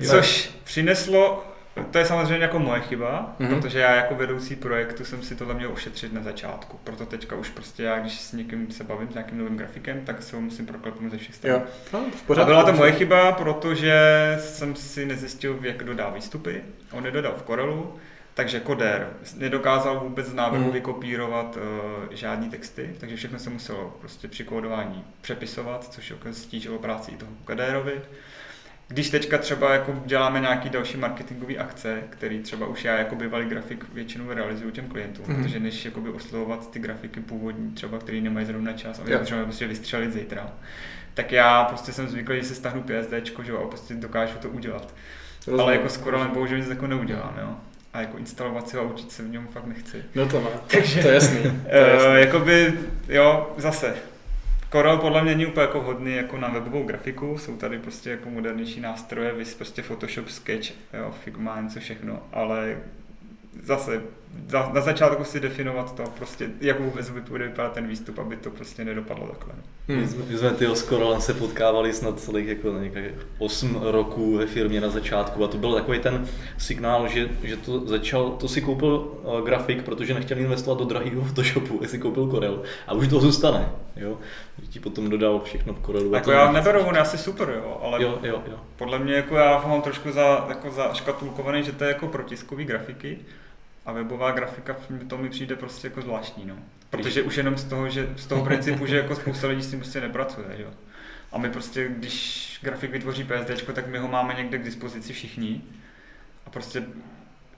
Což přineslo, to je samozřejmě jako moje chyba, Mhm. mm-hmm. protože já jako vedoucí projektu jsem si tohle měl ošetřit na začátku. Proto teďka už prostě já, když s někým se bavím, s nějakým novým grafikem, tak se ho musím proklepnout ze všech stran. No, A byla to moje chyba, protože jsem si nezjistil, jak dodá výstupy. On je dodal v Corelu, takže Coder nedokázal vůbec z návrhu Hmm. vykopírovat uh, žádný texty, takže všechno se muselo prostě při kódování přepisovat, což jako stížilo práci i toho Coderovi. Když teďka třeba jako děláme nějaký další marketingové akce, který třeba už já jako bývalý grafik většinou realizuju těm klientům, mm-hmm. protože než jakoby oslovovat ty grafiky původní, třeba který nemají zrovna čas a my Jo. potřebujeme prostě vystřelit zítra, tak já prostě jsem zvyklý, že si stáhnu PSD, že jo, a prostě dokážu to udělat. Rozumím. Ale jako s Corelem bohužel nic jako neudělám, jo. A jako instalovat si ho a učit se v něm fakt nechci. No to má. Takže- to je jasný. To je jasný. Uh, jakoby, jo, zase. Corel podle mě není úplně jako vhodný jako na webovou grafiku, jsou tady prostě jako modernější nástroje, vys prostě Photoshop, Sketch, jo, Figma, něco všechno, ale zase za, na začátku si definovat to, prostě, jak vůbec bude vypadat ten výstup, aby to prostě nedopadlo takhle. My Hm. jsme, my jsme tyho s Korolem se potkávali snad celých jako nějakých 8 roků ve firmě na začátku a to byl takový ten signál, že, že to začal, to si koupil uh, grafik, protože nechtěl investovat do drahého Photoshopu, si koupil Corel a už to zůstane, jo. Že ti potom dodal všechno v Corelu. Jako to já neberu, on je asi super, jo, ale Jo, jo, jo. Podle mě jako já ho mám trošku za, jako za škatulkovaný, že to je jako protiskový grafiky a webová grafika to mi přijde prostě jako zvláštní, no. Protože už jenom z toho, že z toho principu, že jako spousta lidí s tím prostě nepracuje, jo. A my prostě, když grafik vytvoří PSD, tak my ho máme někde k dispozici všichni. A prostě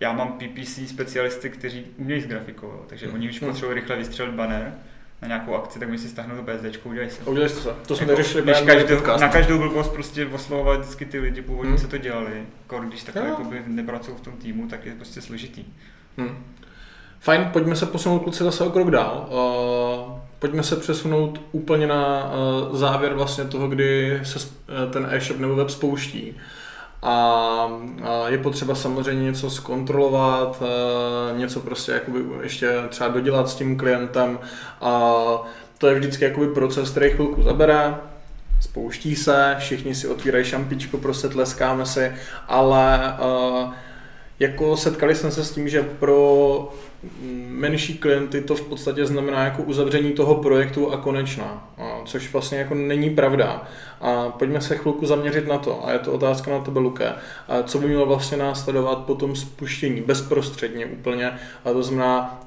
já mám PPC specialisty, kteří umějí s grafikou, jo. takže oni už Hmm. potřebují rychle vystřelit banner na nějakou akci, tak mi si stáhnou to PSD, udělají si. ho. Udělali jste to. To jsme Jako, tady řešili než právě každou, na každou blbost prostě oslovovat vždycky ty lidi původně, Hmm. co to dělali. Když takhle jakoby nepracují v tom týmu, tak je prostě složitý. Hm. Fajn, pojďme se posunout kluci zase o krok dál. Uh, pojďme se přesunout úplně na uh, závěr vlastně toho, kdy se eh, ten e-shop nebo web spouští. a je potřeba samozřejmě něco zkontrolovat, něco prostě jakoby ještě třeba dodělat s tím klientem a to je vždycky jakoby proces, který chvilku zabere, spouští se, všichni si otvírají šampičko, prostě tleskáme si, ale uh, jako setkali jsme se s tím, že pro menší klienty to v podstatě znamená jako uzavření toho projektu a konečná, což vlastně jako není pravda. A pojďme se chvilku zaměřit na to, a je to otázka na tebe, Luke, a co by mělo vlastně následovat po tom spuštění, bezprostředně úplně, a to znamená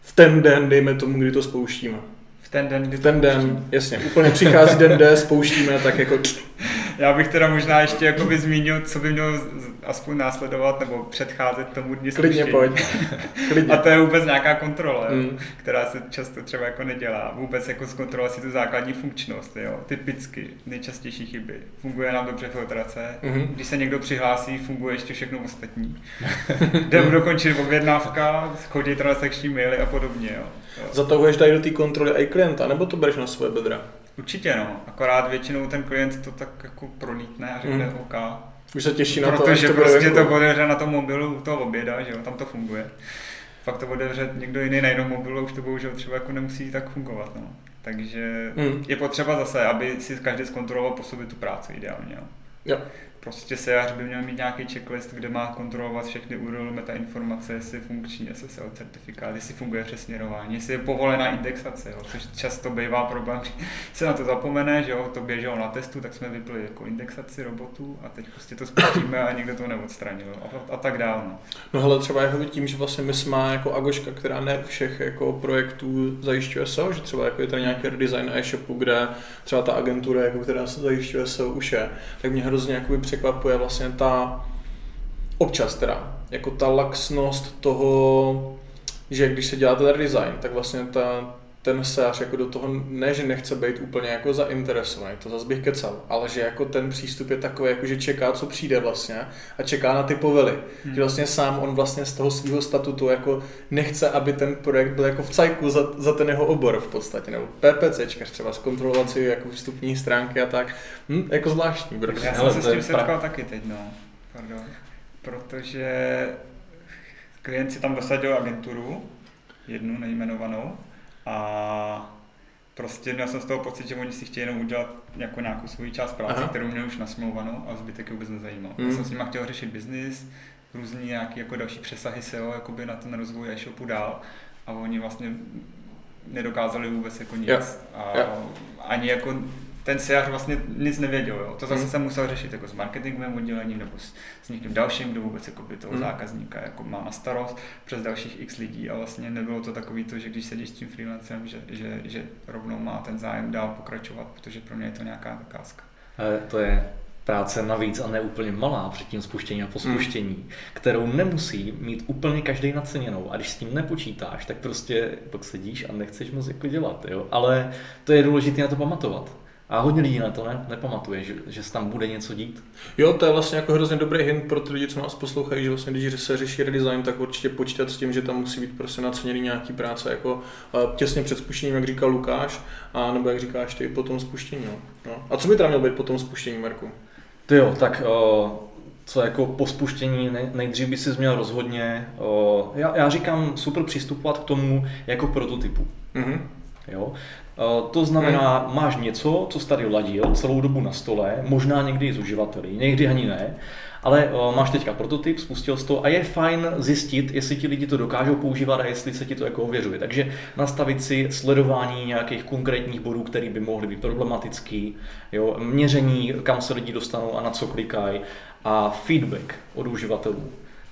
v ten den, dejme tomu, kdy to spouštíme. V ten den, kdy v ten den, jasně, úplně přichází den D, spouštíme, tak jako já bych teda možná ještě jakoby zmínil, co by mělo aspoň následovat nebo předcházet tomu dní Klidně pojď. Klidně. A to je vůbec nějaká kontrola, mm. která se často třeba jako nedělá. Vůbec jako zkontrolovat si tu základní funkčnost, jo. Typicky nejčastější chyby. Funguje nám dobře filtrace, mm-hmm. když se někdo přihlásí, funguje ještě všechno ostatní. Jde dokončit objednávka, chodí transakční maily a podobně, jo. jo. Zatahuješ tady do té kontroly i klienta, nebo to bereš na svoje bedra? Určitě no, akorát většinou ten klient to tak jako prolítne a řekne mm. OK. Už se těší na to, Protože to prostě to otevře na tom mobilu u toho oběda, že jo, tam to funguje. Pak to otevře někdo jiný na jednom mobilu, už to bohužel třeba jako nemusí tak fungovat, no. Takže mm. je potřeba zase, aby si každý zkontroloval po sobě tu práci ideálně, jo. jo prostě sejař by měl mít nějaký checklist, kde má kontrolovat všechny URL meta informace, jestli je funkční SSL certifikát, jestli funguje přesměrování, jestli je povolená indexace, jo, což často bývá problém, že se na to zapomene, že jo, to běželo na testu, tak jsme vypli jako indexaci robotů a teď prostě to spustíme a někdo to neodstranil a, a tak dále. No. no hele, třeba jako tím, že vlastně my jsme jako Agoška, která ne všech jako projektů zajišťuje SEO, že třeba jako je tady nějaký redesign e-shopu, kde třeba ta agentura, jako, která se zajišťuje SEO už je, tak mě hrozně jako překvapuje vlastně ta občas teda, jako ta laxnost toho, že když se dělá ten design, tak vlastně ta, ten sář jako do toho ne, že nechce být úplně jako zainteresovaný, to zase bych kecal, ale že jako ten přístup je takový, jako že čeká, co přijde vlastně a čeká na ty povely. Hmm. Že vlastně sám on vlastně z toho svého statutu jako nechce, aby ten projekt byl jako v cajku za, za ten jeho obor v podstatě, nebo PPC, třeba zkontrolovat si jako vstupní stránky a tak. Hm, jako zvláštní. Bro. Já jsem se s tím setkal taky teď, no. Pardon. Protože klient si tam dosadil agenturu, jednu nejmenovanou, a prostě měl jsem z toho pocit, že oni si chtějí jenom udělat jako nějakou svoji část práce, Aha. kterou měli už nasmlouvanou a zbytek je vůbec nezajímal. Mm. Já jsem s nimi chtěl řešit biznis, různý nějaký jako další přesahy SEO jakoby na ten rozvoj e-shopu dál a oni vlastně nedokázali vůbec jako nic. Yeah. A yeah. ani jako ten SEAř vlastně nic nevěděl. Jo. To zase mm. jsem musel řešit jako s marketingovým oddělením nebo s, s někým dalším, kdo vůbec jako by toho mm. zákazníka jako má na starost přes dalších x lidí a vlastně nebylo to takový to, že když sedíš s tím freelancem, že, že, že rovnou má ten zájem dál pokračovat, protože pro mě je to nějaká zakázka. To je práce navíc a ne úplně malá před tím spuštěním a po hmm. spuštění, mm. kterou nemusí mít úplně každý naceněnou. A když s tím nepočítáš, tak prostě pak sedíš a nechceš moc jako dělat. Jo? Ale to je důležité na to pamatovat. A hodně lidí na to ne, nepamatuje, že, že se tam bude něco dít. Jo, to je vlastně jako hrozně dobrý hint pro ty lidi, co nás poslouchají, že vlastně když se řeší redesign, tak určitě počítat s tím, že tam musí být prostě naceněný nějaký práce, jako uh, těsně před spuštěním, jak říkal Lukáš, a nebo jak říkáš ty, po tom spuštění. No. No. A co by tam mělo být po tom spuštění, Marku? Ty jo, tak uh, co jako po spuštění nejdřív by si měl rozhodně, uh, já, já říkám super přistupovat k tomu jako prototypu. Mm-hmm. Jo? Eh, to znamená, hmm. máš něco, co jsi tady ladil celou dobu na stole, možná někdy i s uživateli, někdy ani ne, ale eh, máš teďka prototyp, spustil jsi to a je fajn zjistit, jestli ti lidi to dokážou používat a jestli se ti to jako ověřuje. Takže nastavit si sledování nějakých konkrétních bodů, které by mohly být problematický, jo, měření, kam se lidi dostanou a na co klikají a feedback od uživatelů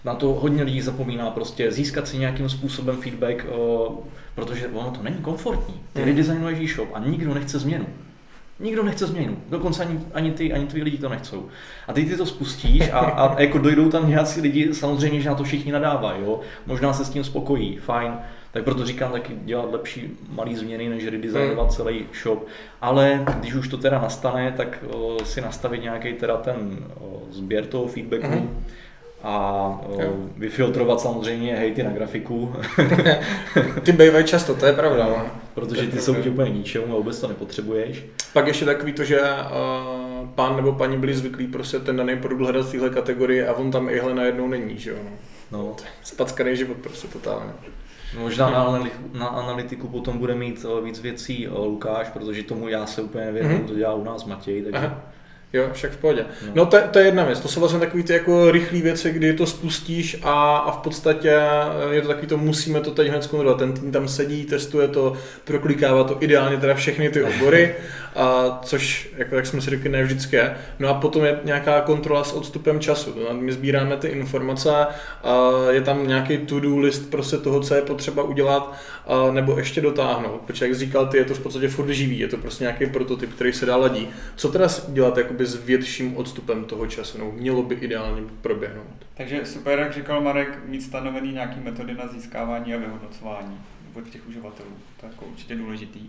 na to hodně lidí zapomíná prostě získat si nějakým způsobem feedback, uh, protože ono to není komfortní. Ty hmm. redesignuješ e-shop a nikdo nechce změnu. Nikdo nechce změnu. Dokonce ani, ani ty, ani tví lidi to nechcou. A ty ty to spustíš a, a jako dojdou tam nějací lidi, samozřejmě, že na to všichni nadávají, jo. Možná se s tím spokojí, fajn. Tak proto říkám taky dělat lepší malý změny, než redesignovat hmm. celý shop. Ale když už to teda nastane, tak o, si nastavit nějaký teda ten o, sběr toho feedbacku. Hmm a okay. vyfiltrovat samozřejmě hejty na grafiku. ty bývají často, to je pravda. No. Protože ty jsou ti úplně ničemu a vůbec to nepotřebuješ. Pak ještě takový to, že uh, pán nebo paní byli zvyklí prostě ten daný produkt hledat v téhle kategorii a on tam ihle najednou není, že jo. No. Spackaný život prostě totálně. Možná na, na analytiku potom bude mít eh, víc věcí eh, Lukáš, protože tomu já se úplně nevěřím, mm-hmm. to dělá u nás Matěj, takže... Aha. Jo, však v pohodě. No, no to, to, je jedna věc. To jsou vlastně takové ty jako rychlé věci, kdy to spustíš a, a v podstatě eh, je to takový to, musíme to teď hned zkontrolovat. Ten tým tam sedí, testuje to, proklikává to ideálně teda všechny ty obory, a což, jako jak jsme si řekli, ne vždycky je. No a potom je nějaká kontrola s odstupem času. My sbíráme ty informace, a je tam nějaký to-do list prostě toho, co je potřeba udělat, a nebo ještě dotáhnout. Protože jak říkal, ty je to v podstatě furt živý, je to prostě nějaký prototyp, který se dá ladí. Co teda dělat jako jakoby s větším odstupem toho času, no, mělo by ideálně proběhnout. Takže super, jak říkal Marek, mít stanovený nějaký metody na získávání a vyhodnocování od těch uživatelů. To je jako určitě důležitý.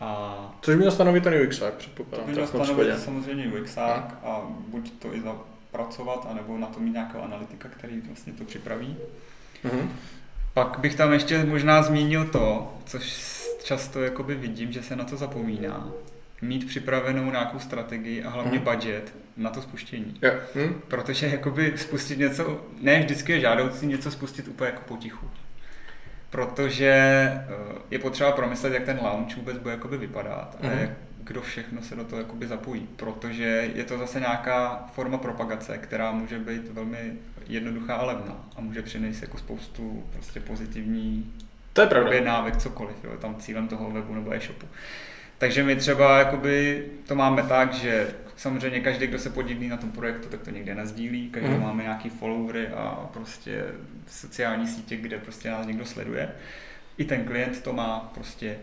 A Což měl stanovit ten UXák, předpokládám. To měl stanovit samozřejmě UXák a buď to i zapracovat, anebo na to mít nějakého analytika, který vlastně to připraví. Mm-hmm. Pak bych tam ještě možná zmínil to, což často jakoby vidím, že se na to zapomíná, mít připravenou nějakou strategii a hlavně hmm. budget na to spuštění. Yeah. Hmm. Protože jakoby spustit něco, ne vždycky je žádoucí něco spustit úplně jako potichu. Protože eh, je potřeba promyslet, jak ten launch vůbec bude jakoby vypadat hmm. a jak, kdo všechno se do toho jakoby zapojí. Protože je to zase nějaká forma propagace, která může být velmi jednoduchá a levná a může přinést jako spoustu prostě pozitivní to je pravda. návek, cokoliv, jo, tam cílem toho webu nebo e-shopu. Takže my třeba jakoby to máme tak, že samozřejmě každý, kdo se podílí na tom projektu, tak to někde nazdílí, každý mm. máme nějaký followery a prostě sociální sítě, kde prostě nás někdo sleduje. I ten klient to má prostě,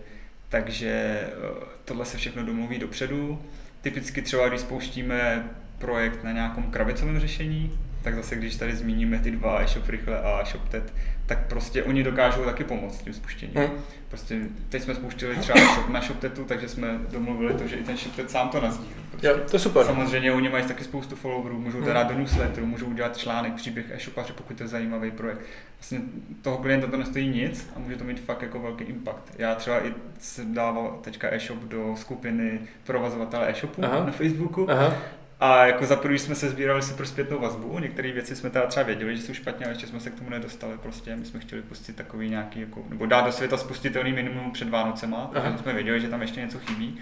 takže eh, tohle se všechno domluví dopředu. Typicky třeba, když spouštíme projekt na nějakom kravicovém řešení, tak zase když tady zmíníme ty dva, e-shop rychle a ShopTet, tak prostě oni dokážou taky pomoct tím spuštěním. Hmm. Prostě teď jsme spustili třeba shop na ShopTetu, takže jsme domluvili to, že i ten ShopTet sám to nazdílí. Prostě. Jo, to je super. Samozřejmě oni mají taky spoustu followerů, můžou to dát do newsletteru, můžou udělat článek, příběh e-shopaře, pokud to je zajímavý projekt. Vlastně toho klienta to nestojí nic a může to mít fakt jako velký impact. Já třeba i jsem dával teďka e-shop do skupiny provozovatele e-shopu Aha. na Facebooku Aha. A jako za prvý jsme se sbírali si pro zpětnou vazbu, některé věci jsme teda třeba věděli, že jsou špatně, ale ještě jsme se k tomu nedostali. Prostě my jsme chtěli pustit takový nějaký, jako, nebo dát do světa spustitelný minimum před Vánocema, protože jsme věděli, že tam ještě něco chybí.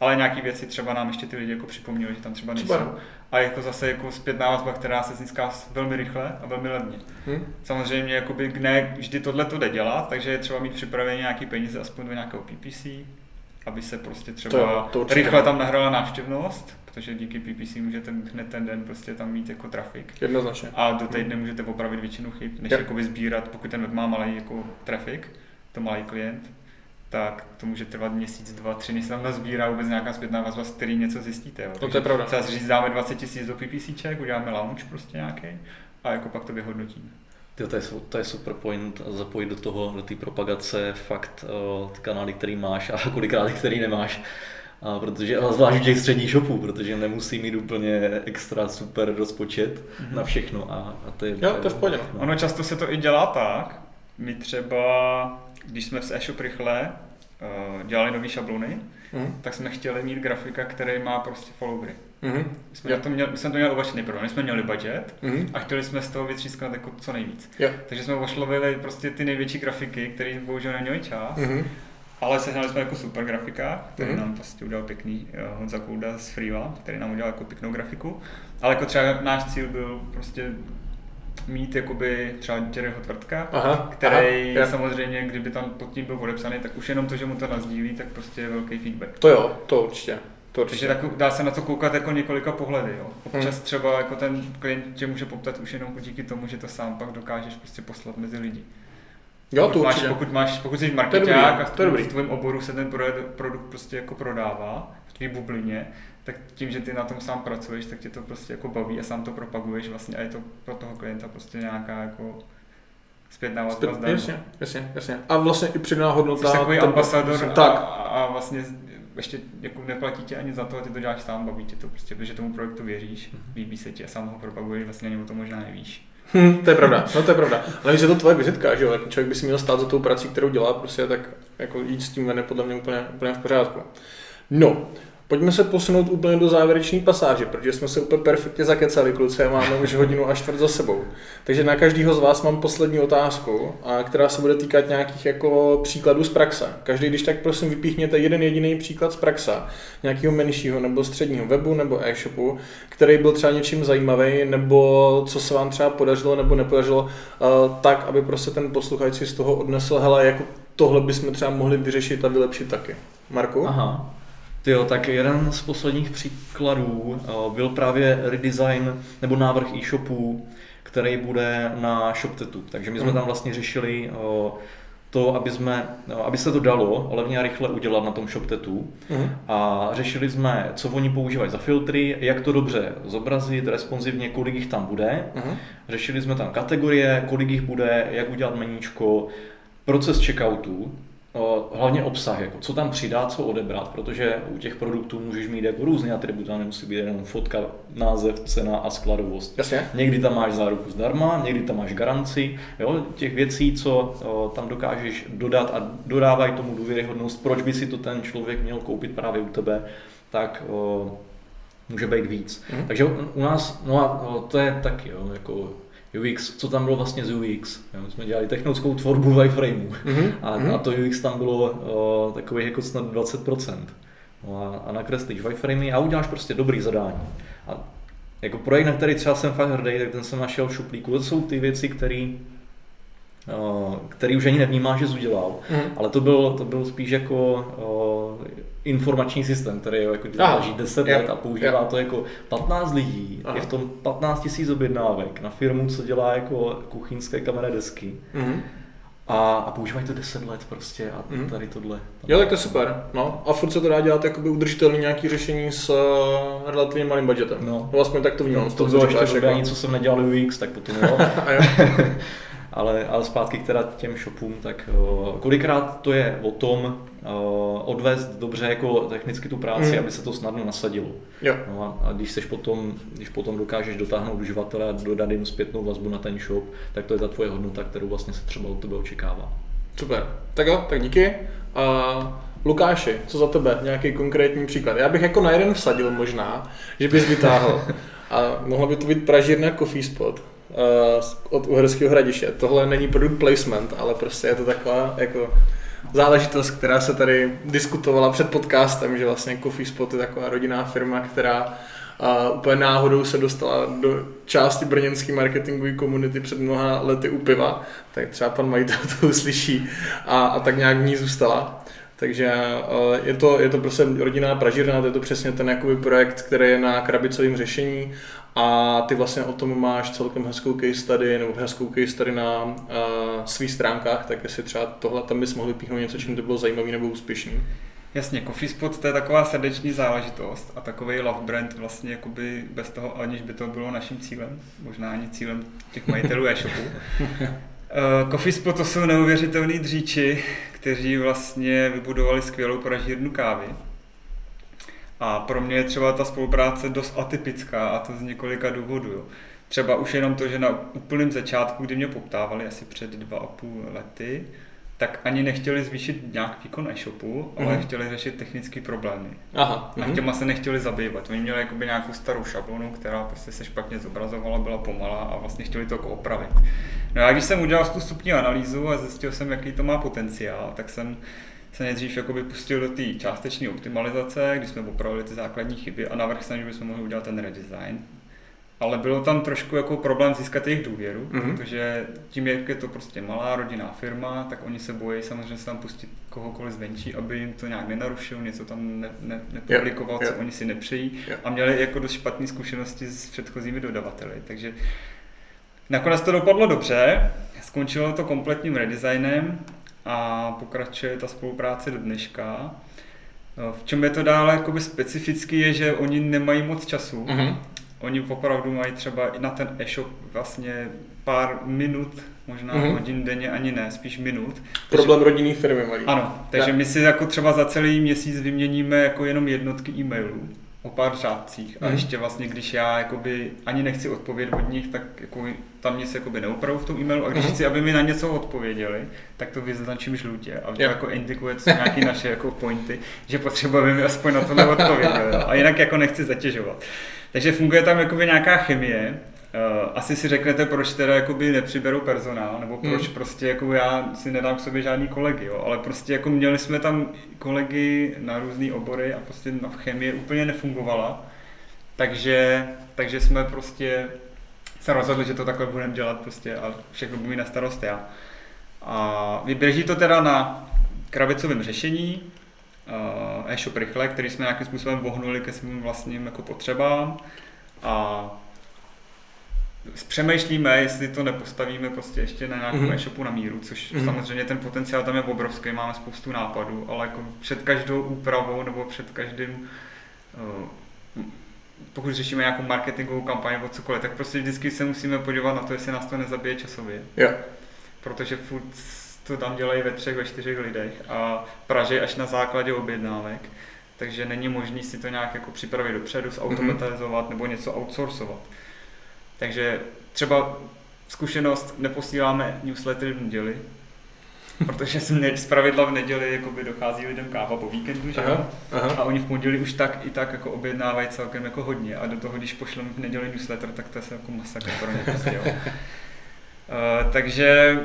Ale nějaké věci třeba nám ještě ty lidi jako připomněli, že tam třeba nejsou. Super. A je to zase jako zpětná vazba, která se získá velmi rychle a velmi levně. Hmm. Samozřejmě jakoby ne vždy tohle to jde dělat, takže je třeba mít připravené nějaké peníze aspoň do nějakého PPC, aby se prostě třeba to, to rychle tam nahrala návštěvnost protože díky PPC můžete hned ten den prostě tam mít jako trafik. Jednoznačně. A do týdne hmm. můžete opravit většinu chyb, než yep. jakoby sbírat, pokud ten web má malý jako trafik, to malý klient, tak to může trvat měsíc, dva, tři, než se tam nazbírá vůbec nějaká zpětná vazba, z který něco zjistíte. Jo. No to je pravda. Třeba si říct, dáme 20 tisíc do PPCček, uděláme launch prostě nějaký a jako pak to vyhodnotíme. to, je, to je super point, zapojit do toho, do té propagace fakt uh, ty kanály, který máš a kolikrát který nemáš. A protože, a zvlášť těch středních shopů, protože nemusí mít úplně extra super rozpočet mm-hmm. na všechno. A, a to je, jo, to je v pohodě. No. Ono často se to i dělá tak, my třeba, když jsme v e-shop rychle uh, dělali nové šablony, mm-hmm. tak jsme chtěli mít grafika, který má prostě followery. Mm-hmm. My jsme, to měli, my jsme to měli obačený problém, my jsme měli budget mm-hmm. a chtěli jsme z toho vytřískat jako co nejvíc. Jo. Takže jsme ošlovili prostě ty největší grafiky, které bohužel neměli čas. Mm-hmm ale sehnali jsme jako super grafika, který mm-hmm. nám prostě udělal pěkný uh, Honza Kouda z Freela, který nám udělal jako pěknou grafiku. Ale jako třeba náš cíl byl prostě mít jakoby třeba Jerryho Tvrtka, aha, který aha, samozřejmě, kdyby tam pod tím byl podepsaný, tak už jenom to, že mu to nazdílí, tak prostě je velký feedback. To jo, to určitě. To určitě. Takže tak, dá se na to koukat jako několika pohledy. Jo. Občas hmm. třeba jako ten klient tě může poptat už jenom díky tomu, že to sám pak dokážeš prostě poslat mezi lidi. Jo, pokud, to máš, pokud, máš, pokud jsi marketák a v, tvůj, v tvém oboru se ten produkt prostě jako prodává, v tvý bublině, tak tím, že ty na tom sám pracuješ, tak tě to prostě jako baví a sám to propaguješ vlastně a je to pro toho klienta prostě nějaká jako zpětná vazba Zpět, Jasně, jasně, jasně. A vlastně i přidaná hodnota. Jsi takový ambasador a, tak. a, vlastně ještě jako neplatí tě ani za to, a ty to děláš sám, baví tě to prostě, protože tomu projektu věříš, mhm. líbí se ti a sám ho propaguješ, vlastně ani o to možná nevíš. Hm, to je pravda, no to je pravda. Ale když je to tvoje vizitka, že jo, člověk by si měl stát za tou prací, kterou dělá, prostě tak jako jít s tím ven podle mě úplně, úplně v pořádku. No, Pojďme se posunout úplně do závěrečné pasáže, protože jsme se úplně perfektně zakecali, kluci, a máme už hodinu a čtvrt za sebou. Takže na každého z vás mám poslední otázku, a která se bude týkat nějakých jako příkladů z praxe. Každý, když tak prosím vypíchněte jeden jediný příklad z praxe, nějakého menšího nebo středního webu nebo e-shopu, který byl třeba něčím zajímavý, nebo co se vám třeba podařilo nebo nepodařilo, eh, tak, aby prostě ten posluchač si z toho odnesl, hele, jako tohle bychom třeba mohli vyřešit a vylepšit taky. Marku? Aha. Jo, tak jeden z posledních příkladů eh, byl právě redesign nebo návrh e-shopů, který bude na ShopTetu. Takže my jsme mhm. tam vlastně řešili eh, to, aby, jsme, eh, aby se to dalo levně a rychle udělat na tom ShopTetu. Uh-huh. A řešili jsme, co oni používají za filtry, jak to dobře zobrazit, responsivně, kolik jich tam bude. Uh-huh. Řešili jsme tam kategorie, kolik jich bude, jak udělat meníčko, proces checkoutu, hlavně obsah, jako co tam přidat, co odebrat, protože u těch produktů můžeš mít jako různé atributy, nemusí být jenom fotka, název, cena a skladovost. Jasně. Někdy tam máš záruku zdarma, někdy tam máš garanci, jo, těch věcí, co o, tam dokážeš dodat a dodávají tomu důvěryhodnost, proč by si to ten člověk měl koupit právě u tebe, tak o, může být víc. Mm. Takže u nás, no a to je taky, jo, jako UX, co tam bylo vlastně z UX. Jo, my jsme dělali technickou tvorbu v iframeu mm-hmm. a, mm-hmm. a to UX tam bylo o, takových jako snad 20%. No a, a nakreslíš v iframey a uděláš prostě dobrý zadání. A jako projekt, na který třeba jsem fakt hrdý, tak ten jsem našel v šuplíku. To jsou ty věci, které který už ani nevnímá, že udělal, mm. ale to byl, to byl spíš jako uh, informační systém, který jako drží 10 let a používá yeah. to jako 15 lidí, Aha. je v tom 15 tisíc objednávek na firmu, co dělá jako kuchyňské kamera desky. Mm. A, a používají to 10 let prostě a mm. tady tohle. Jo, tak to je super. No, a furt se to dá dělat jakoby udržitelný nějaký řešení s uh, relativně malým budgetem. No. vlastně tak to vnímám. No, to bylo ještě jako... co jsem nedělal UX, tak potom jo. ale, ale zpátky k teda těm shopům, tak kolikrát to je o tom odvést dobře jako technicky tu práci, mm. aby se to snadno nasadilo. Jo. No a, a když, seš potom, když potom dokážeš dotáhnout uživatele a dodat jim zpětnou vazbu na ten shop, tak to je ta tvoje hodnota, kterou vlastně se třeba od tebe očekává. Super. Tak jo, tak díky. Uh, Lukáši, co za tebe? Nějaký konkrétní příklad? Já bych jako na jeden vsadil možná, že bys vytáhl. A mohla by to být pražírna Coffee Spot od Uherského hradiště. Tohle není product placement, ale prostě je to taková jako záležitost, která se tady diskutovala před podcastem, že vlastně Coffee Spot je taková rodinná firma, která a úplně náhodou se dostala do části brněnské marketingové komunity před mnoha lety u piva, tak třeba pan majitel to uslyší a, a tak nějak v ní zůstala. Takže je to, je to prostě rodinná pražírna, to je to přesně ten jakoby projekt, který je na krabicovém řešení a ty vlastně o tom máš celkem hezkou case study nebo hezkou case study na uh, svých stránkách, tak jestli třeba tohle tam bys mohl vypíchnout něco, čím to bylo zajímavý nebo úspěšný. Jasně, Coffee Spot to je taková srdeční záležitost a takový love brand vlastně jakoby bez toho, aniž by to bylo naším cílem, možná ani cílem těch majitelů e-shopu. Uh, Coffee Spot to jsou neuvěřitelní dříči, kteří vlastně vybudovali skvělou pražírnu kávy a pro mě je třeba ta spolupráce dost atypická a to z několika důvodů. Jo. Třeba už jenom to, že na úplném začátku, kdy mě poptávali asi před dva a půl lety, tak ani nechtěli zvýšit nějak výkon e-shopu, ale mm. chtěli řešit technické problémy. Aha, a mm. těma se nechtěli zabývat. Oni měli jakoby nějakou starou šablonu, která prostě se špatně zobrazovala, byla pomalá a vlastně chtěli to jako opravit. No a když jsem udělal tu stupní analýzu a zjistil jsem, jaký to má potenciál, tak jsem se nejdřív jakoby pustil do té částečné optimalizace, kdy jsme opravili ty základní chyby a navrh jsem, že bychom mohli udělat ten redesign. Ale bylo tam trošku jako problém získat jejich důvěru, mm-hmm. protože tím, jak je to prostě malá rodinná firma, tak oni se bojí samozřejmě se tam pustit kohokoliv zvenčí, aby jim to nějak nenarušil, něco tam ne, ne, nepublikoval, yeah, yeah. co oni si nepřejí yeah. a měli jako dost špatné zkušenosti s předchozími dodavateli. Takže nakonec to dopadlo dobře, skončilo to kompletním redesignem a pokračuje ta spolupráce do dneška. V čem je to dále jakoby specifický je, že oni nemají moc času. Mm-hmm. Oni opravdu mají třeba i na ten e-shop vlastně pár minut, možná mm-hmm. hodin denně, ani ne, spíš minut. Problém takže, rodinný firmy mají. Ano, takže my si jako třeba za celý měsíc vyměníme jako jenom jednotky e-mailů. O pár řádcích a Mhm. ještě vlastně, když já jakoby ani nechci odpovědět od nich, tak jako tam nic jakoby neupravu v tom e-mailu a když Mhm. chci, aby mi na něco odpověděli, tak to vyznačím žlutě a to Jo. jako indikuje co nějaké naše jako pointy, že potřebujeme mi aspoň na tohle odpovědět jo. a jinak jako nechci zatěžovat. Takže funguje tam jakoby nějaká chemie, asi si řeknete, proč teda jakoby nepřiberu personál, nebo proč Hmm. prostě jako já si nedám k sobě žádný kolegy, jo? ale prostě jako měli jsme tam kolegy na různé obory a prostě na chemie úplně nefungovala, takže, takže jsme prostě se rozhodli, že to takhle budeme dělat prostě a všechno budu mít na starost já. A vyběží to teda na krabicovém řešení, uh, e-shop rychle, který jsme nějakým způsobem vohnuli ke svým vlastním jako potřebám a přemýšlíme, jestli to nepostavíme prostě ještě na nějakém Mhm. e-shopu na míru, což Mhm. samozřejmě ten potenciál tam je obrovský, máme spoustu nápadů, ale jako před každou úpravou nebo před každým uh, pokud řešíme nějakou marketingovou kampaň nebo cokoliv, tak prostě vždycky se musíme podívat na to, jestli nás to nezabije časově. Jo. Protože furt to tam dělají ve třech, ve čtyřech lidech a praží až na základě objednávek. Takže není možné si to nějak jako připravit dopředu, zautomatizovat nebo něco outsourcovat. Takže třeba zkušenost, neposíláme newslettery v neděli, protože z pravidla v neděli jakoby dochází lidem káva po víkendu, že? Aha, aha. A oni v pondělí už tak i tak jako objednávají celkem jako hodně a do toho, když pošleme v neděli newsletter, tak to je jako masakr pro ně prostě, jo. Uh, takže,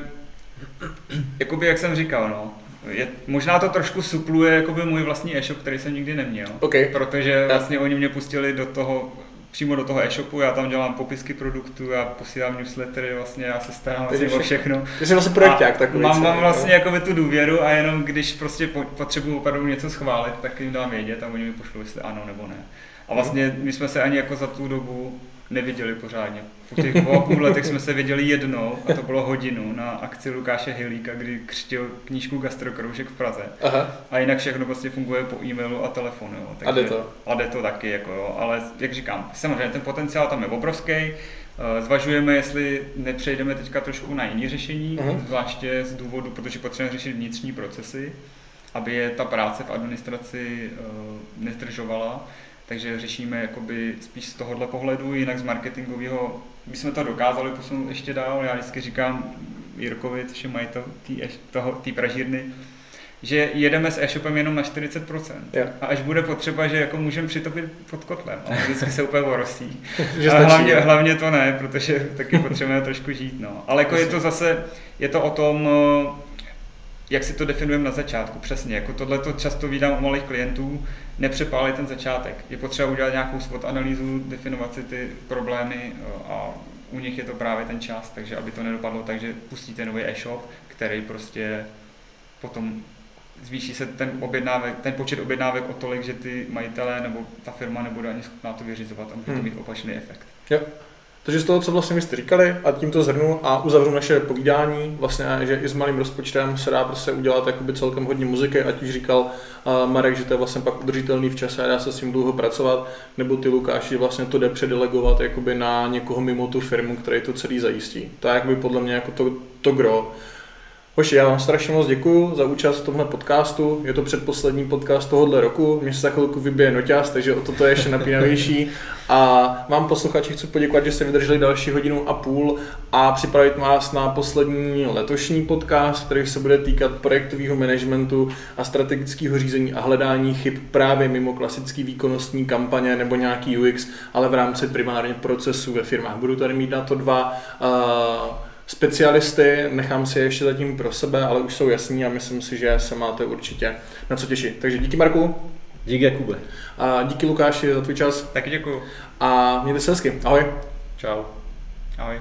jakoby jak jsem říkal, no, je, možná to trošku supluje jakoby můj vlastní e-shop, který jsem nikdy neměl. OK. Protože vlastně oni mě pustili do toho, přímo do toho e-shopu, já tam dělám popisky produktů, já posílám newslettery, vlastně já se starám vlastně o všechno. Ty jsi vlastně projekták takový. Mám, mám vlastně jakoby tu důvěru a jenom když prostě po- potřebuju opravdu něco schválit, tak jim dám vědět a oni mi pošlou, jestli ano nebo ne. A vlastně my jsme se ani jako za tu dobu neviděli pořádně. Po těch dvou a půl letech jsme se viděli jednou a to bylo hodinu na akci Lukáše Hilíka, kdy křtil knížku Gastrokroužek v Praze. Aha, A jinak všechno prostě funguje po e-mailu a telefonu. Jo. A jde to. A jde to taky, jako jo. ale jak říkám, samozřejmě ten potenciál tam je obrovský. Eh, Zvažujeme, jestli nepřejdeme teďka trošku na jiné řešení, Mhm. zvláště z důvodu, protože potřebujeme řešit vnitřní procesy, aby je ta práce v administraci eh, nezdržovala. Takže řešíme jakoby spíš z tohohle pohledu, jinak z marketingového bychom to dokázali posunout ještě dál. Já vždycky říkám Jirkovi, což je majitel té té pražírny, že jedeme s e-shopem jenom na 40%. Jo. A až bude potřeba, že jako můžeme přitopit pod kotlem. A vždycky se úplně orosí. Ale stačí. hlavně, hlavně to ne, protože taky potřebujeme trošku žít. No. Ale jako je to zase, je to o tom, jak si to definujeme na začátku, přesně. Jako tohle to často vídám u malých klientů, nepřepálit ten začátek. Je potřeba udělat nějakou SWOT analýzu, definovat si ty problémy eh, a u nich je to právě ten čas, takže aby to nedopadlo tak, že pustíte nový e-shop, který prostě potom zvýší se ten, objednávek, ten počet objednávek o tolik, že ty majitelé nebo ta firma nebude ani schopná to vyřizovat a může to Hmm. mít opačný efekt. Jo. Takže z toho, co vlastně jste říkali, a tím to zhrnu a uzavřu naše povídání, vlastně, že i s malým rozpočtem se dá prostě udělat jakoby celkem hodně muziky, ať už říkal uh, Marek, že to je vlastně pak udržitelný v čase a dá se s tím dlouho pracovat, nebo ty Lukáši, že vlastně to jde předelegovat jakoby na někoho mimo tu firmu, který to celý zajistí. To je jakoby podle mě jako to, to gro. Hoši, já vám strašně moc děkuji za účast v tomhle podcastu. Je to předposlední podcast tohohle roku. Mně se za chvilku vybije noťaz, takže o toto je ještě napínavější. A vám posluchači chci poděkovat, že jste vydrželi další hodinu a půl a připravit vás na poslední letošní podcast, který se bude týkat projektového managementu a strategického řízení a hledání chyb právě mimo klasický výkonnostní kampaně nebo nějaký UX, ale v rámci primárně procesu ve firmách. Budu tady mít na to dva uh, specialisty, nechám si je ještě zatím pro sebe, ale už jsou jasní a myslím si, že se máte určitě na co těšit. Takže díky Marku, Díky Jakube. a díky Lukáši za tvůj čas Taky děkuju. a mějte se hezky. Ahoj. Čau. Ahoj.